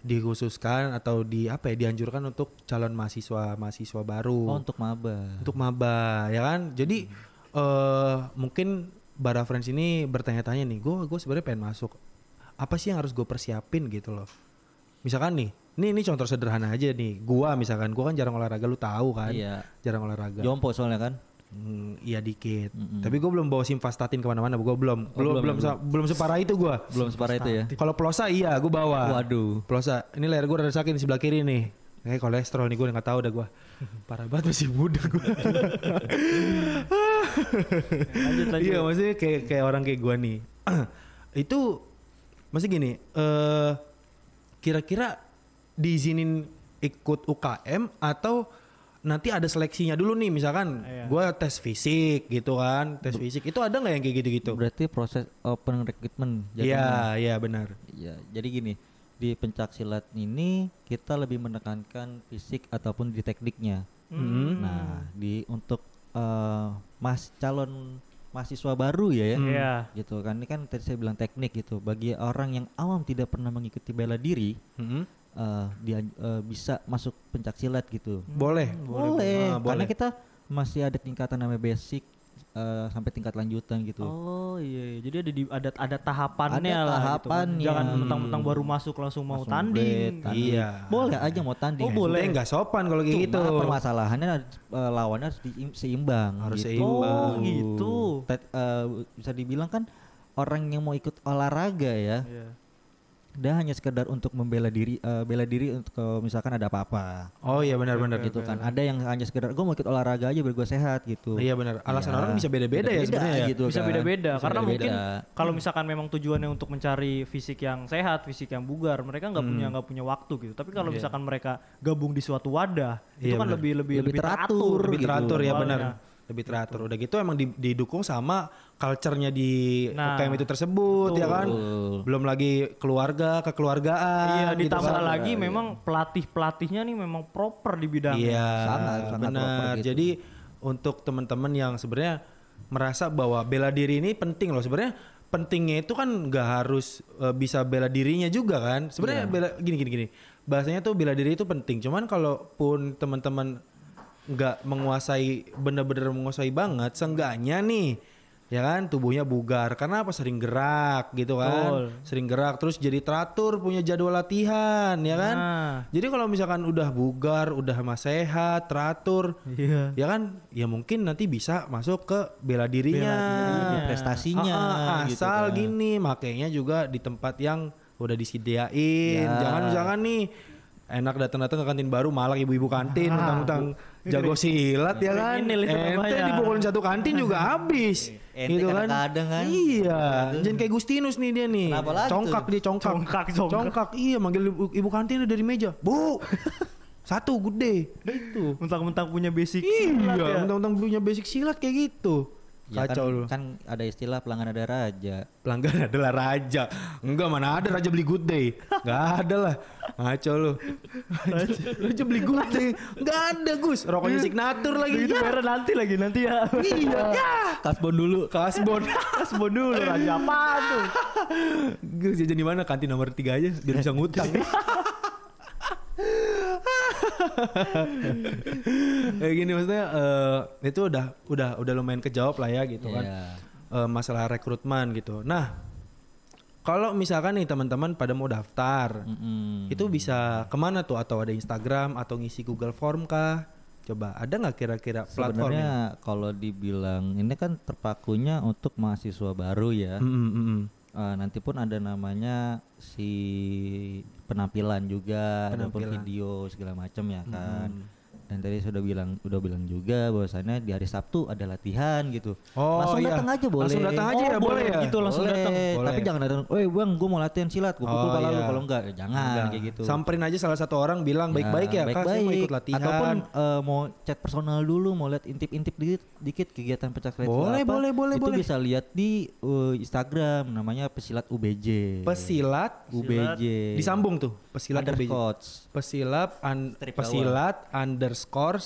dikhususkan atau di apa ya dianjurkan untuk calon mahasiswa mahasiswa baru Oh untuk maba. untuk maba ya kan. Jadi eh mungkin para friends ini bertanya-tanya nih, gue gue sebenarnya pengen masuk. Apa sih yang harus gue persiapin gitu loh? Misalkan nih, ini ini contoh sederhana aja nih. Gua misalkan, gua kan jarang olahraga, lu tahu kan? Iya. Jarang olahraga. Jompo soalnya kan. Hmm, iya dikit. Tapi gue belum bawa simvastatin ke mana-mana. Gue belum, belum, belum, se- belum separah itu gue. Belum separah itu ya. Kalau plosa iya, gue bawa. Waduh. Plosa, ini leher gue rada sakit di sebelah kiri nih. Kayak kolesterol nih gue nggak tahu dah gue. (laughs) Parah banget masih muda gue. (laughs) Lanjut lanjut. Iya maksudnya kayak kayak orang kayak gue nih. (clears throat) itu masih gini. eh kira-kira diizinin ikut UKM atau nanti ada seleksinya dulu nih misalkan Iya. gue tes fisik gitu kan tes fisik itu ada nggak yang kayak gitu-gitu Berarti proses open recruitment. Iya iya benar Ya, jadi gini, di pencak silat ini kita lebih menekankan fisik ataupun di tekniknya. Hmm. Nah, di untuk eh, mas calon mahasiswa baru ya ya. Iya. Gitu kan ini kan tadi saya bilang teknik gitu. Bagi orang yang awam tidak pernah mengikuti bela diri, Mhm. eh, dia eh, bisa masuk pencak silat gitu. boleh Boleh, Ah, karena boleh. kita masih ada tingkatan namanya basic eh, sampai tingkat lanjutan gitu. Oh iya, iya. jadi ada di ada ada tahapannya Ada lah. gitu. tahapannya. Jangan mentang-mentang baru masuk langsung mau Langsung tanding. tanding. Iya. Boleh aja mau tanding. Oh, boleh. nggak sopan kalau kayak Cuma gitu permasalahannya eh, lawannya harus seimbang. Harus gitu. seimbang. Oh, gitu. Tet- eh, bisa dibilang kan orang yang mau ikut olahraga ya, Iya. Dia hanya sekedar untuk membela diri, eh, bela diri untuk kalau misalkan ada apa-apa, oh iya benar-benar gitu kan. Ada yang hanya sekedar gue mau ikut olahraga aja biar gue sehat gitu. iya benar alasan Iya. orang bisa beda-beda ya sebenarnya ya. gitu Bisa kan. beda-beda Bisa karena mungkin beda-beda. kalau misalkan memang tujuannya untuk mencari fisik yang sehat, fisik yang bugar, mereka nggak punya nggak punya waktu gitu. Tapi kalau misalkan mereka gabung di suatu wadah, itu Iya, kan benar. lebih lebih Lebih lebih teratur, teratur, lebih gitu. teratur ya benar lebih teratur udah gitu emang di- didukung sama culture-nya di Nah, UKM itu tersebut ya kan Betul. belum lagi keluarga kekeluargaan Iya, gitu ditambah kan. lagi memang pelatih-pelatihnya nih memang proper di bidangnya. Iya, Sangat, sangat benar. proper gitu. Jadi untuk teman-teman yang sebenarnya merasa bahwa bela diri ini penting loh. Sebenarnya pentingnya itu kan nggak harus eh, bisa bela dirinya juga kan. Sebenarnya Iya. bela gini gini gini. Bahasanya tuh bela diri itu penting. Cuman kalaupun teman-teman nggak menguasai bener-bener menguasai banget, seenggaknya nih ya kan tubuhnya bugar karena apa sering gerak gitu kan Betul. sering gerak terus jadi teratur punya jadwal latihan ya kan Nah, jadi kalau misalkan udah bugar, udah mah sehat, teratur, iya. ya kan, ya mungkin nanti bisa masuk ke bela dirinya, dirinya. prestasinya Ah, ah, gitu asal kan. gini, makanya juga di tempat yang udah disediain. Ya. Jangan misalkan nih enak datang-datang ke kantin baru malah ibu-ibu kantin (laughs) mentang-mentang jago silat ya kan. Ini Ente dipukulin satu kantin juga (laughs) habis. Ente gitu kan. kadang-kadang kan. Iya, jangan kayak Gustinus nih dia nih. Kenapa lagi congkak tuh? dia congkak. Congkak, congkak. Iya, manggil ibu, ibu kantin dari meja. Bu. (laughs) Satu gede. Gitu. Mentang-mentang punya basic silat Iya, ya. mentang-mentang punya basic silat kayak gitu. Ya kan, Kacau lu. kan ada istilah pelanggan ada raja. Pelanggan (laughs) adalah raja. Enggak, mana ada raja beli good day. Enggak ada lah. Ngaco lu. raja beli good day. Enggak ada, Gus. Rokoknya signatur lagi. Itu Ya. nanti lagi nanti ya. Iya. (laughs) Ya. Kasbon dulu. Kasbon. (laughs) Kasbon dulu raja apa tuh? Gus jajan di mana? Kantin nomor tiga aja biar bisa ngutang. Kayak gini maksudnya eh, itu udah udah udah lumayan kejawab lah ya gitu kan. Iya. Eh, masalah rekrutmen gitu. Nah, kalau misalkan nih teman-teman pada mau daftar, Mm-mm. itu bisa ke mana tuh? Atau ada Instagram atau ngisi Google Form kah? Coba ada nggak kira-kira platformnya? Kalau dibilang ini kan terpakunya untuk mahasiswa baru ya. Mm, mm, mm, mm. Eh, nanti pun ada namanya si penampilan juga, Penampilan. video segala macam ya kan. Dan tadi sudah bilang udah bilang juga bahwasannya di hari Sabtu ada latihan gitu. Oh, langsung iya. datang aja boleh. Langsung datang aja ya, boleh ya? gitu langsung Boleh, datang. Boleh. Tapi jangan datang, "Eh, Bang, gue mau latihan silat, gue pukul Oh, kepala lu." iya. Kalau enggak, ya jangan Enggak. kayak gitu. Samperin aja salah satu orang bilang baik-baik ya, Kak, saya mau ikut latihan. Ataupun eh, mau chat personal dulu, mau lihat intip-intip dikit, dikit kegiatan pencak silat Boleh, apa, boleh, boleh, Itu boleh. bisa lihat di eh, Instagram namanya Pesilat UBJ. Pesilat UBJ. disambung tuh, pesilat Under UBJ. coach. Pesilat un- pesilat underscore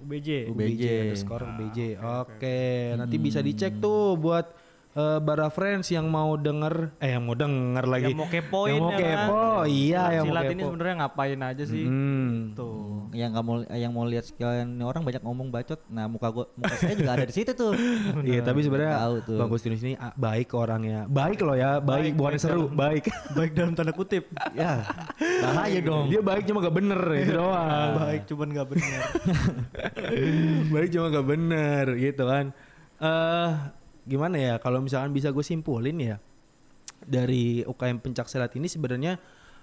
UBJ. UBJ. underscore UBJ. Oke, nanti bisa dicek tuh buat eh, bara friends yang mau denger eh yang mau denger lagi. Yang mau kepoin Yang mau ya kan? kepo, iya yang mau Silat ini kepo. sebenarnya ngapain aja sih? Hmm. Tuh. yang nggak mau yang mau lihat sekalian ini orang banyak ngomong bacot. Nah, muka gua muka saya juga ada di situ tuh. (laughs) Iya, tapi sebenarnya. Bang Gustinus ini ah, baik orangnya. Baik loh ya, baik, Baik, bukan baik seru, dalam- baik. (laughs) Baik dalam tanda kutip. ya. Bahaya dong. Dia baik cuma gak bener itu doang. (laughs) Baik cuman nggak benar. baik cuma gak bener gitu kan. Eh gimana ya kalau misalkan bisa gue simpulin ya dari UKM pencak silat ini sebenarnya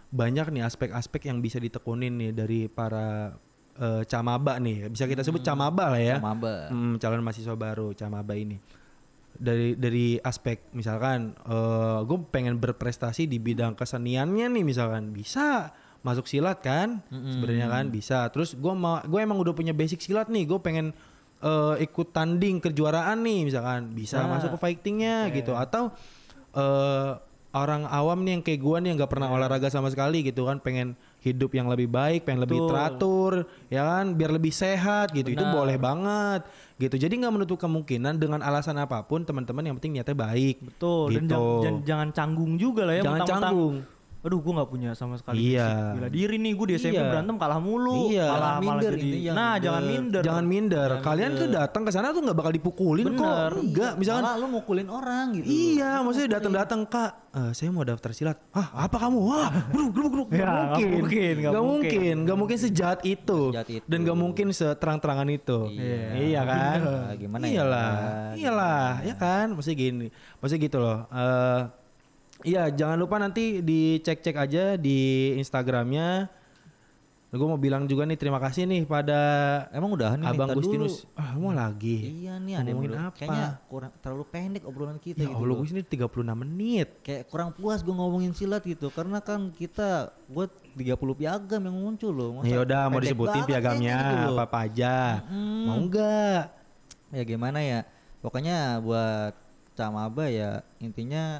banyak nih aspek-aspek yang bisa ditekunin nih dari para eh, camaba nih. Bisa kita sebut camaba lah ya. Maba. Hmm, calon mahasiswa baru Camaba ini. Dari dari aspek misalkan eh gue pengen berprestasi di bidang keseniannya nih misalkan bisa masuk silat kan sebenarnya kan bisa. Terus gue gue emang udah punya basic silat nih. Gue pengen eh, ikut tanding kejuaraan nih misalkan bisa Nah. masuk ke fightingnya gitu atau eh orang awam nih yang kayak gue nih yang nggak pernah olahraga sama sekali gitu kan pengen hidup yang lebih baik pengen lebih Betul. teratur ya kan biar lebih sehat gitu itu Benar. boleh banget gitu jadi nggak menutup kemungkinan dengan alasan apa pun teman-teman yang penting niatnya baik Betul. Dan Gitu. jangan, jangan, jangan canggung juga lah ya. Jangan mentang-mentang, canggung. Aduh, gue nggak punya sama sekali. Iya. Bela diri nih, gue di SMP Iya. berantem kalah mulu. Iya. Malah, Jangan malah minder, jadi. Nah, minder. jangan minder. jangan minder kalian tuh datang ke sana tuh nggak bakal dipukulin Bener. kok enggak misalkan Malah lu mukulin orang gitu. Iya, maksudnya datang-datang kak, eh, saya mau daftar silat. Ah, apa kamu? Wah, gruk, gruk, gruk. Ya, nggak mungkin, mungkin, nggak mungkin. mungkin, nggak mungkin sejahat itu, Sejahat itu. dan nggak mungkin seterang-terangan itu. Iya. Iya kan? Nah, gimana ya? iyalah, Nah, iyalah, ya kan? Maksudnya gini, maksudnya gitu loh. Eh, iya, jangan lupa nanti dicek-cek aja di Instagramnya. Gue mau bilang juga nih terima kasih nih pada Emang udah nih Abang Gustinus. dulu. Ah, mau lagi? Iya nih ada Ngomongin apa? Kayaknya kurang terlalu pendek obrolan kita Ya gitu. Allah, gue sini 36 menit. Kayak kurang puas gue ngomongin silat gitu karena kan kita gue 30 piagam yang muncul loh. Masa Ya udah mau disebutin piagamnya gitu apa apa aja. Mm-mm. Mau enggak? ya gimana ya pokoknya buat camaba ya intinya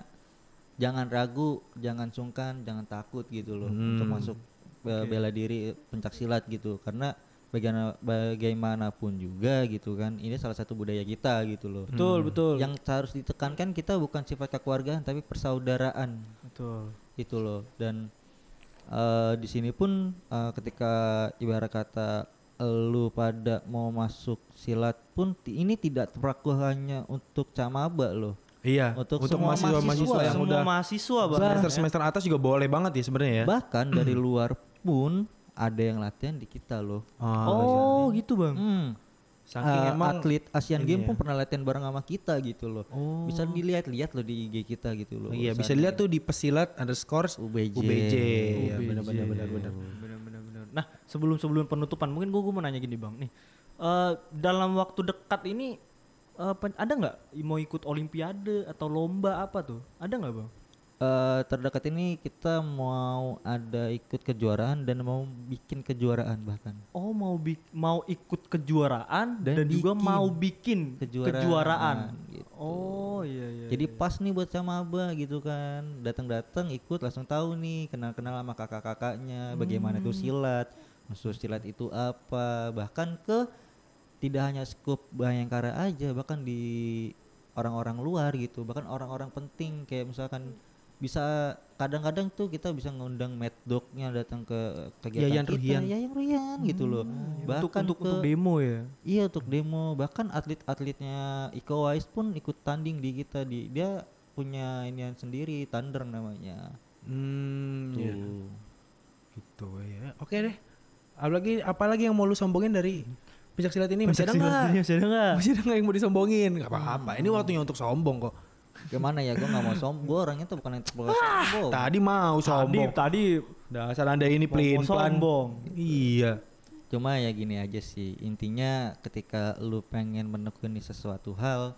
jangan ragu jangan sungkan jangan takut gitu loh Hmm. untuk masuk be- bela diri pencak silat gitu. Karena bagaimana bagaimanapun juga gitu kan ini salah satu budaya kita gitu loh. Betul, betul. yang harus ditekankan kita bukan sifat kekeluargaan tapi persaudaraan. Betul. itu loh. Dan eh, di sini pun eh, ketika ibarat kata lu pada mau masuk silat pun ini tidak berlaku hanya untuk camaba loh Iya. Untuk Untuk, semua mahasiswa mahasiswa mahasiswa yang Semua udah mahasiswa bang. semester semester atas juga boleh banget ya sebenarnya ya. bahkan dari luar pun ada yang latihan di kita loh Oh, gitu bang. Hmm. saking Eh, emang atlet Asian Games ya. pun pernah latihan bareng sama kita gitu loh Oh. bisa dilihat-lihat loh di IG kita gitu loh iya bisa Urusannya. lihat tuh di pesilat underscore UBJ. UBJ. Ya, UBJ. benar benar benar benar. Benar, benar, benar. Nah, sebelum sebelum penutupan, mungkin gue mau nanya gini bang, nih eh, dalam waktu dekat ini eh, pen- ada nggak mau ikut olimpiade atau lomba apa tuh? Ada nggak bang? Eh, terdekat ini kita mau ada ikut kejuaraan dan mau bikin kejuaraan bahkan Oh mau bik- mau ikut kejuaraan dan, Dan juga mau bikin kejuaraan, kejuaraan. gitu. Oh iya iya. Jadi iya. pas nih buat sama abah gitu kan Datang-datang ikut langsung tahu nih Kenal-kenal sama kakak-kakaknya Bagaimana Hmm. tuh silat Maksud silat itu apa Bahkan ke Tidak hanya skup Bayangkara aja Bahkan di orang-orang luar gitu Bahkan orang-orang penting Kayak misalkan bisa kadang-kadang tuh kita bisa ngundang Mad Dog-nya datang ke kegiatan Yayan kita Ruhian. Yayan Ruhian gitu loh untuk bahkan untuk, ke untuk demo ya. Iya untuk demo bahkan atlet-atletnya Iko Uwais pun ikut tanding di kita di dia punya inian sendiri Thunder namanya. Hmm, Tuh. iya. Gitu ya. Oke deh. Apalagi apalagi yang mau lu sombongin dari pencak silat ini masih ada nggak? ini Masih ada nggak? Masih ada nggak yang mau disombongin? Gak apa-apa. Ini waktunya untuk sombong kok. Gimana ya gue nggak mau sombong. Gue orangnya tuh bukan yang terlalu sombong. Tadi mau Tadi sombong. tadi Dasar anda ini pelin pelan. sombong. Iya. Cuma ya gini aja sih. Intinya ketika lu pengen menekuni sesuatu hal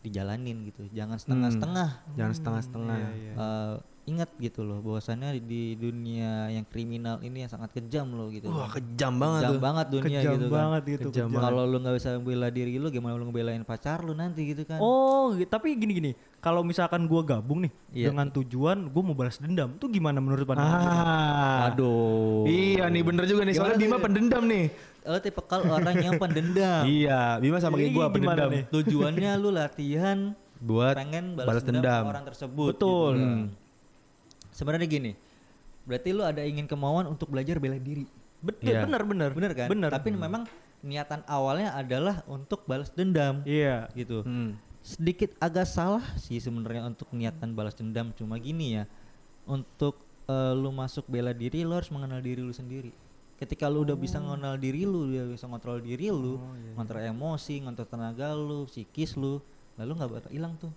dijalanin gitu. Jangan setengah-setengah. Jangan setengah-setengah. Iya, iya. Eh, ingat gitu loh bahwasannya di dunia yang kriminal ini yang sangat kejam loh gitu. Wah loh. kejam banget Kejam tuh. banget dunia Kejam gitu kan. banget gitu. Kejam kejam. Kalau lu nggak bisa bela diri lu, gimana lu ngebelain pacar lu nanti gitu kan? Oh, tapi gini-gini. Kalau misalkan gua gabung nih Iya. dengan tujuan gua mau balas dendam, tuh gimana menurut pandangan? lu? Ah. Iya nih bener juga nih. Soalnya Bima pendendam nih. Lo tipe kal orang yang pendendam. (laughs) Iya, Bima sama kayak gimana pendendam. nih? Tujuannya lu latihan Buat pengen balas balas, dendam, dendam. orang tersebut. Betul. gitu kan. Sebenarnya gini. Berarti lu ada ingin kemauan untuk belajar bela diri. Betul, Iya. benar benar. bener kan Benar. tapi memang niatan awalnya adalah untuk balas dendam Iya. gitu Hmm. sedikit agak salah sih sebenarnya untuk niatan balas dendam cuma gini ya untuk eh, lu masuk bela diri lu harus mengenal diri lu sendiri. Ketika lu udah bisa mengenal diri lu udah bisa ngontrol diri lu ngontrol emosi ngontrol tenaga lu psikis lu lalu nggak bakal hilang tuh.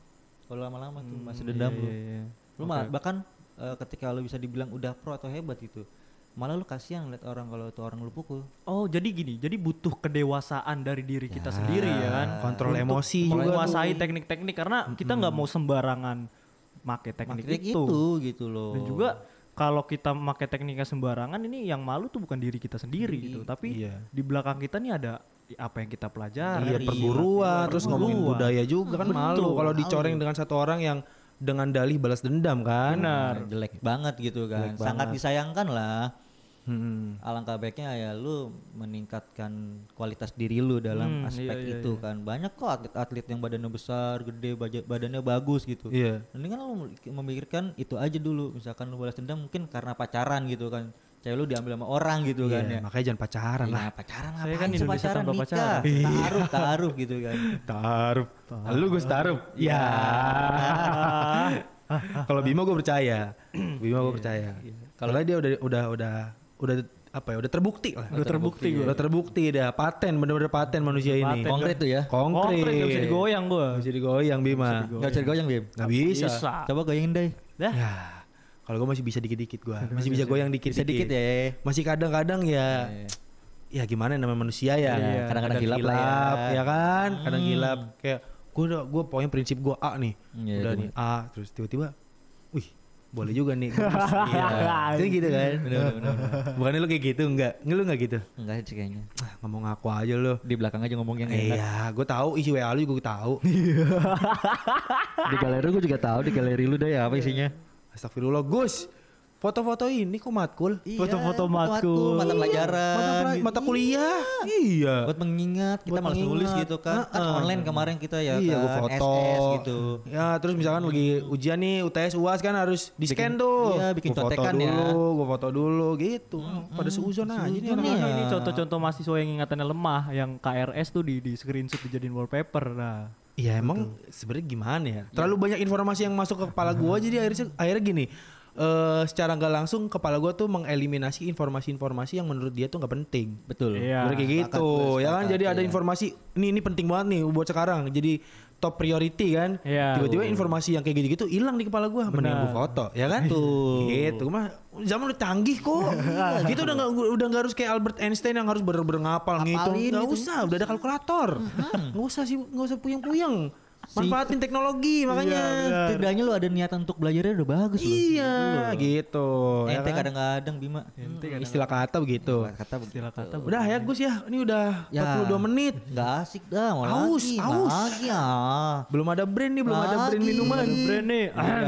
Kalau lama-lama tuh masih dendam lu. Iya, iya. lu malah bahkan eh, ketika lu bisa dibilang udah pro atau hebat gitu malah lu kasihan lihat orang kalau tuh orang lu pukul. Oh jadi gini, jadi butuh kedewasaan dari diri kita sendiri ya kan. kontrol Untuk emosi juga menguasai teknik-teknik karena kita nggak mau sembarangan make teknik Makanya itu. gitu gitu loh. Dan juga kalau kita pakai tekniknya sembarangan ini yang malu tuh bukan diri kita sendiri Iya. gitu, tapi Iya. di belakang kita nih ada apa yang kita pelajari. Iya Iya, perguruan terus ngomongin budaya juga kan malu kalau dicoreng dengan satu orang yang dengan dalih balas dendam kan. Benar. Nah, jelek banget gitu kan Jelek sangat banget. disayangkan lah Hmm. alangkah baiknya ya lu meningkatkan kualitas diri lu dalam Hmm, aspek iya, iya, itu kan banyak kok atlet-atlet yang badannya besar gede badannya bagus gitu Iya. mendingan lu memikirkan itu aja dulu misalkan lu balas dendam mungkin karena pacaran gitu kan cewek lu diambil sama orang gitu kan Iya, ya makanya jangan pacaran lah. Nah, pacaran Saya ngapain kan Indonesia pacaran nikah pacaran. taruh taruh gitu kan Taruh. Lu Gus taruh. Ya. (laughs) Kalau Bima gue percaya. Bima gue percaya. Kalau dia udah udah udah udah apa ya? Udah terbukti lah. Udah terbukti gue. Udah terbukti dah paten bener-bener paten manusia ini. Paten. konkret tuh ya Konkret. Konkret nggak bisa digoyang gua. Nggak bisa digoyang Bima. nggak bisa digoyang Bim Nggak bisa. coba goyangin deh Dah. Ya. Kalau gue masih bisa dikit-dikit gue. Masih bisa goyang dikit-dikit. bisa dikit ya Masih kadang-kadang ya. Iya. Ya gimana namanya manusia ya. Iya, kadang-kadang gilap lah ya. ya kan. Kadang gilap. Kayak gue udah gue pokoknya prinsip gue A nih. Iya, udah nih A terus tiba-tiba, boleh juga nih. (laughs) Iya. Kan gitu kan. Bukannya lu kayak gitu enggak? Nggak lu enggak gitu. enggak sih kayaknya Ah, ngomong aku aja lu. di belakang aja ngomong yang enak Iya, gue tahu isi WA lu juga gue tahu. (laughs) di galeri gue juga tahu di galeri lu deh ya apa isinya Astagfirullah, Gus. Foto-foto ini kok matkul? Foto-foto matkul. Iya, mata pelajaran Mata, gitu. mata kuliah? Iya. buat mengingat kita Buat malas nulis gitu kan kan Heeh. online kemarin kita ya iya, kan gue foto. SS gitu Ya, terus misalkan lagi ujian nih UTS UAS kan harus di scan Bikin- tuh. iya, bikin Gua foto ya. dulu, gue foto dulu gitu. Pada seuzon aja nih ya. Ini contoh-contoh mahasiswa yang ingatannya lemah, yang KRS tuh di, di screenshot dijadiin wallpaper. Nah, Iya emang sebenarnya gimana ya? Terlalu banyak informasi yang masuk ke kepala gua jadi akhirnya akhirnya gini. Eh secara nggak langsung kepala gua tuh mengeliminasi informasi-informasi yang menurut dia tuh nggak penting. betul Iya. Bener kayak gitu, gue, ya kan? Jadi ada iya. informasi, ini ini penting banget nih buat sekarang. Jadi top priority kan. Iya. Tiba-tiba informasi yang kayak gitu-gitu hilang di kepala gua. Mending foto, ya kan? Betul. Gitu, Gua mah zaman udah canggih kok. (laughs) gitu udah nggak udah nggak harus kayak Albert Einstein yang harus bener-bener ngapal ngitung. Nggak itu. usah, udah ada kalkulator. Nggak usah sih, nggak usah puyeng-puyeng. Manfaatin teknologi makanya. setidaknya lu ada niatan untuk belajarnya udah bagus loh. Iya, gitu. ya ente kan? kadang-kadang Bima Istilah kata begitu. kata istilah kata Udah ya Gus ya, ini udah Ya. 42 menit. nggak asik dah mau Aus, lagi aus. mau lagi ah Belum ada brand nih, belum ada brand Lagi. minuman. brand nih. Iya,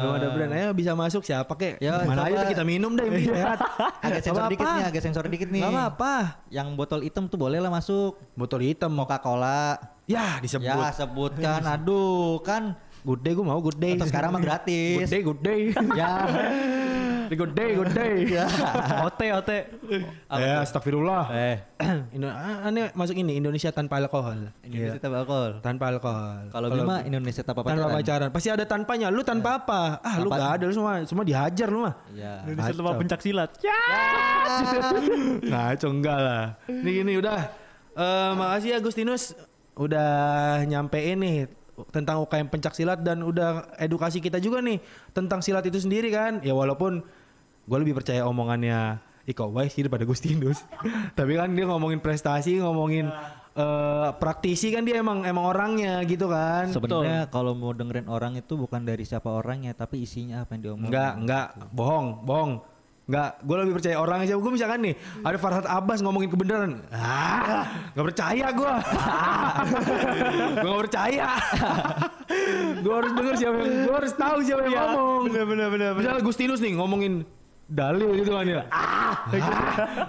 belum ada brand. Ayo bisa masuk siapa kek? Ya, Mana aja kita minum deh yang (laughs) sehat. agak sensor dikit nih agak sensor dikit nih Gak apa-apa. yang botol hitam tuh boleh lah masuk Botol hitam. Coca Cola Ya disebut. ya sebutkan aduh kan Good day gue mau good day. Atau sekarang mah gratis. Good day, good day. (laughs) ya good day, good day. ya OT OT. Ya, astagfirullah. eh (clears throat) Indo ah, ini masuk ini Indonesia tanpa alkohol. Indonesia Iya. tanpa alkohol Tanpa alkohol. kalau Bima Indonesia tanpa tanpa pacaran pacaran. Pasti ada tanpanya. Lu tanpa apa? Ah, lu gak ada lu semua semua dihajar lu mah. ya Indonesia tanpa pencak silat. Ya. (laughs) Ngaco enggak lah. Nih gini udah. Eh makasih Agustinus udah nyampein nih tentang UKM pencak silat dan udah edukasi kita juga nih tentang silat itu sendiri kan. Ya walaupun gue lebih percaya omongannya Iko Uwais sih daripada Agustinus. (laughs) Tapi kan dia ngomongin prestasi, ngomongin eh, praktisi kan dia emang emang orangnya gitu kan. sebenarnya kalau mau dengerin orang itu bukan dari siapa orangnya tapi isinya apa yang diomongin Enggak, enggak, bohong, bohong. Enggak, gue lebih percaya orang aja. Gue misalkan nih, ada Farhad Abbas ngomongin kebenaran. Ah, gak percaya gue. (laughs) gue gak percaya. gue harus denger siapa yang, gue harus tahu siapa yang ngomong. Bener, bener, bener. Misalnya Agustinus nih ngomongin dalil gitu kan ya. Ah,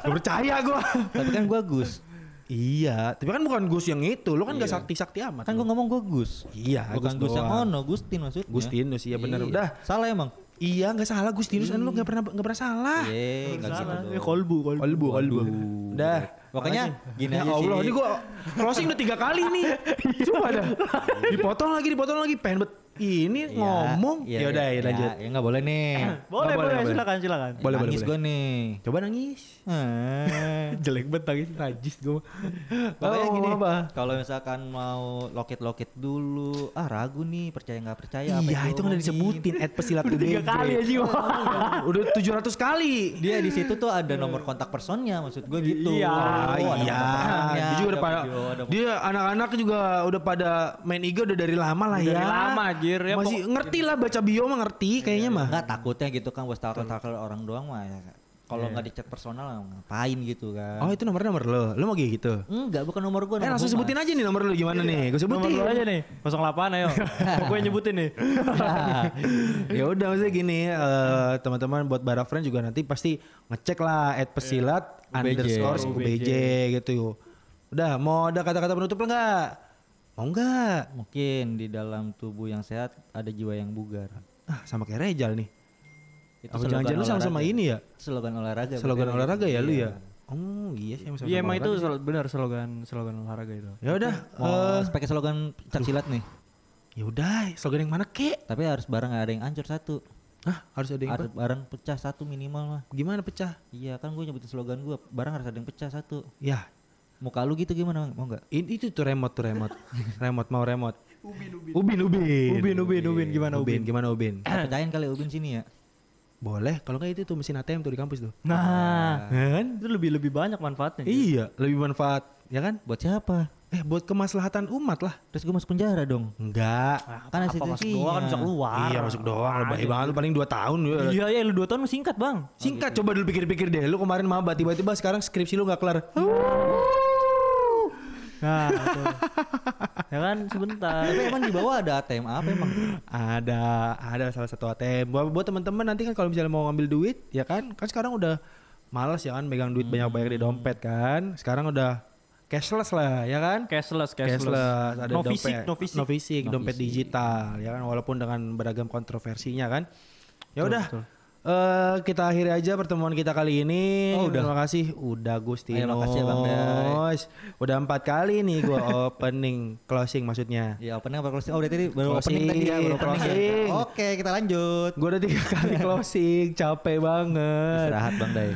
gak percaya gue. tapi kan gua Gus iya, tapi kan bukan Gus yang itu. Lu kan gak sakti-sakti amat. kan gua ngomong gua Gus Iya, bukan Gus yang doang. ono Gustin maksudnya Gustinus, iya bener. Udah. salah emang Iya nggak salah Gustinus kan lu nggak pernah nggak pernah salah. Ye, enggak gitu Salah. Eh, kolbu, kolbu. Kolbu kolbu. Udah. Pokoknya gini Ya aja Allah, sih. ini gua closing udah tiga kali nih. (laughs) Coba dah. Dipotong lagi, dipotong lagi. Pengen bet ini Iya, ngomong. iya, ya udah, iya, ya lanjut. Ya nggak boleh nih. Boleh, boleh, boleh, boleh. silakan, silakan. Boleh, Nangis boleh. gue nih. Coba nangis. (laughs) Jelek banget nangis, najis gua. Pokoknya Oh, gini, apa? kalau misalkan mau loket-loket dulu, ah ragu nih, percaya nggak percaya apa Iya, yang itu kan udah disebutin at pesilat Udah tiga kali aja. Udah 700 kali. Dia di situ tuh ada nomor kontak personnya, maksud gue gitu. Iya. Oh, iya. Dia juga udah pada dia anak-anak juga udah pada main IG udah dari lama lah Dari ya. lama, anjir, ya, Masih ngerti lah baca bio mah ngerti kayaknya mah. Enggak takutnya gitu kan buat stalker-stalker orang doang mah ya. Kalau Iya. nggak di chat personal ngapain gitu kan. Oh, itu nomor nomor lo. Lo mau kayak gitu? Enggak, bukan nomor gue. Eh langsung sebutin aja nih nomor lo gimana nih? Gue Nomor sebutin. lu aja nih, 08 ayo. (laughs) Gue nyebutin nih. (laughs) ya udah maksudnya gini eh, teman-teman buat Bara Friend juga nanti pasti ngecek lah at pesilat UBJ. underscore UBJ. UBJ gitu. Udah mau ada kata-kata penutup lo nggak? Mau nggak? Mungkin di dalam tubuh yang sehat ada jiwa yang bugar. Ah sama kayak Rejal nih. Itu Apa jangan-jangan lu sama-sama ini ya? Slogan olahraga. Slogan bener. olahraga ya lu Iya. ya? Oh iya sih Iya emang itu sel- benar slogan slogan olahraga itu. Ya udah, eh, pakai slogan pencak silat nih. ya udah, slogan yang mana kek? Tapi harus bareng ada yang ancur satu. Hah, harus ada yang Harus apa? bareng pecah satu minimal mah. Gimana pecah? Iya kan gue nyebutin slogan gue. Bareng harus ada yang pecah satu. Ya, Muka lu gitu gimana? Mau nggak? ini itu tuh remote tuh remote. (laughs) remote mau remote. Ubin, ubin. Ubin, Ubin, ubin, ubin, gimana Ubin, ubin? gimana Ubin? Pecahin kali Ubin sini ya. Boleh, kalau nggak itu tuh mesin ATM tuh di kampus tuh. Nah, Kan? itu lebih lebih banyak manfaatnya. Iya, lebih manfaat, ya kan? Buat siapa? Eh, buat kemaslahatan umat lah. Terus gue masuk penjara dong. Enggak. Kan apa masuk doang kan bisa keluar. Iya, masuk doang. Lu baik banget lu paling 2 tahun ya. Iya, iya lu 2 tahun singkat, Bang. Singkat coba dulu pikir-pikir deh. Lu kemarin maba tiba-tiba sekarang skripsi lu nggak kelar. Nah, ya kan sebentar. Tapi emang di bawah ada ATM apa emang? Ada, ada salah satu ATM. Buat, buat teman-teman nanti kan kalau misalnya mau ngambil duit, ya kan, kan sekarang udah malas ya kan megang duit banyak-banyak di dompet kan. Sekarang udah cashless lah, ya kan? Cashless, cashless. Cashless, ada no dompet, fisik, no fisik. no fisik, No dompet fisik. digital, ya kan, walaupun dengan beragam kontroversinya kan. Ya udah, eh, kita akhiri aja pertemuan kita kali ini. Oh, udah. Terima kasih, udah Gustinus. Ayo, makasih ya, Bang Dai. Udah empat kali nih gua (laughs) opening, closing maksudnya. Ya opening apa closing? Oh berarti baru Closing, opening tadi ya, baru opening ya. closing. Oke, kita lanjut. Gue udah tiga (laughs) kali closing, capek banget. Istirahat Bang Dai.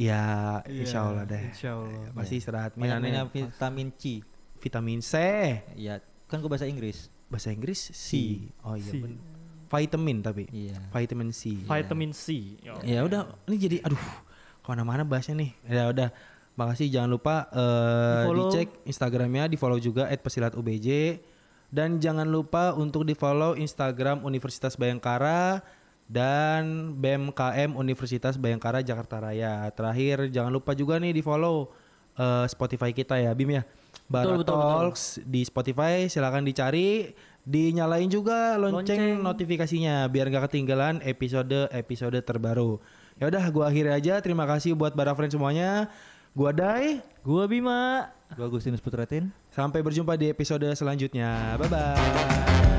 Ya, insya Allah deh. Insya Allah. Pasti istirahat. Banyak Minumnya minum vitamin C. vitamin C. Iya, kan gue bahasa Inggris. Bahasa Inggris C. Oh iya C. Vitamin tapi. Iya. Vitamin C. Vitamin C. Yo. Ya udah, ini jadi aduh, ke mana-mana bahasnya nih. Ya udah, makasih jangan lupa eh, Di-follow. dicek Instagramnya, di follow juga @pesilatubj dan jangan lupa untuk di follow Instagram Universitas Bayangkara dan BMKM Universitas Bayangkara Jakarta Raya. Terakhir jangan lupa juga nih di follow eh, Spotify kita ya, Bim ya. Bara Betul, betul, betul. Talks di Spotify silakan dicari, dinyalain juga lonceng, Lonceng. notifikasinya biar nggak ketinggalan episode episode terbaru. Ya udah, gua akhiri aja. Terima kasih buat para friends semuanya. Gua Dai. Gua Bima. Gue Agustinus Putratin. Sampai berjumpa di episode selanjutnya. Bye bye.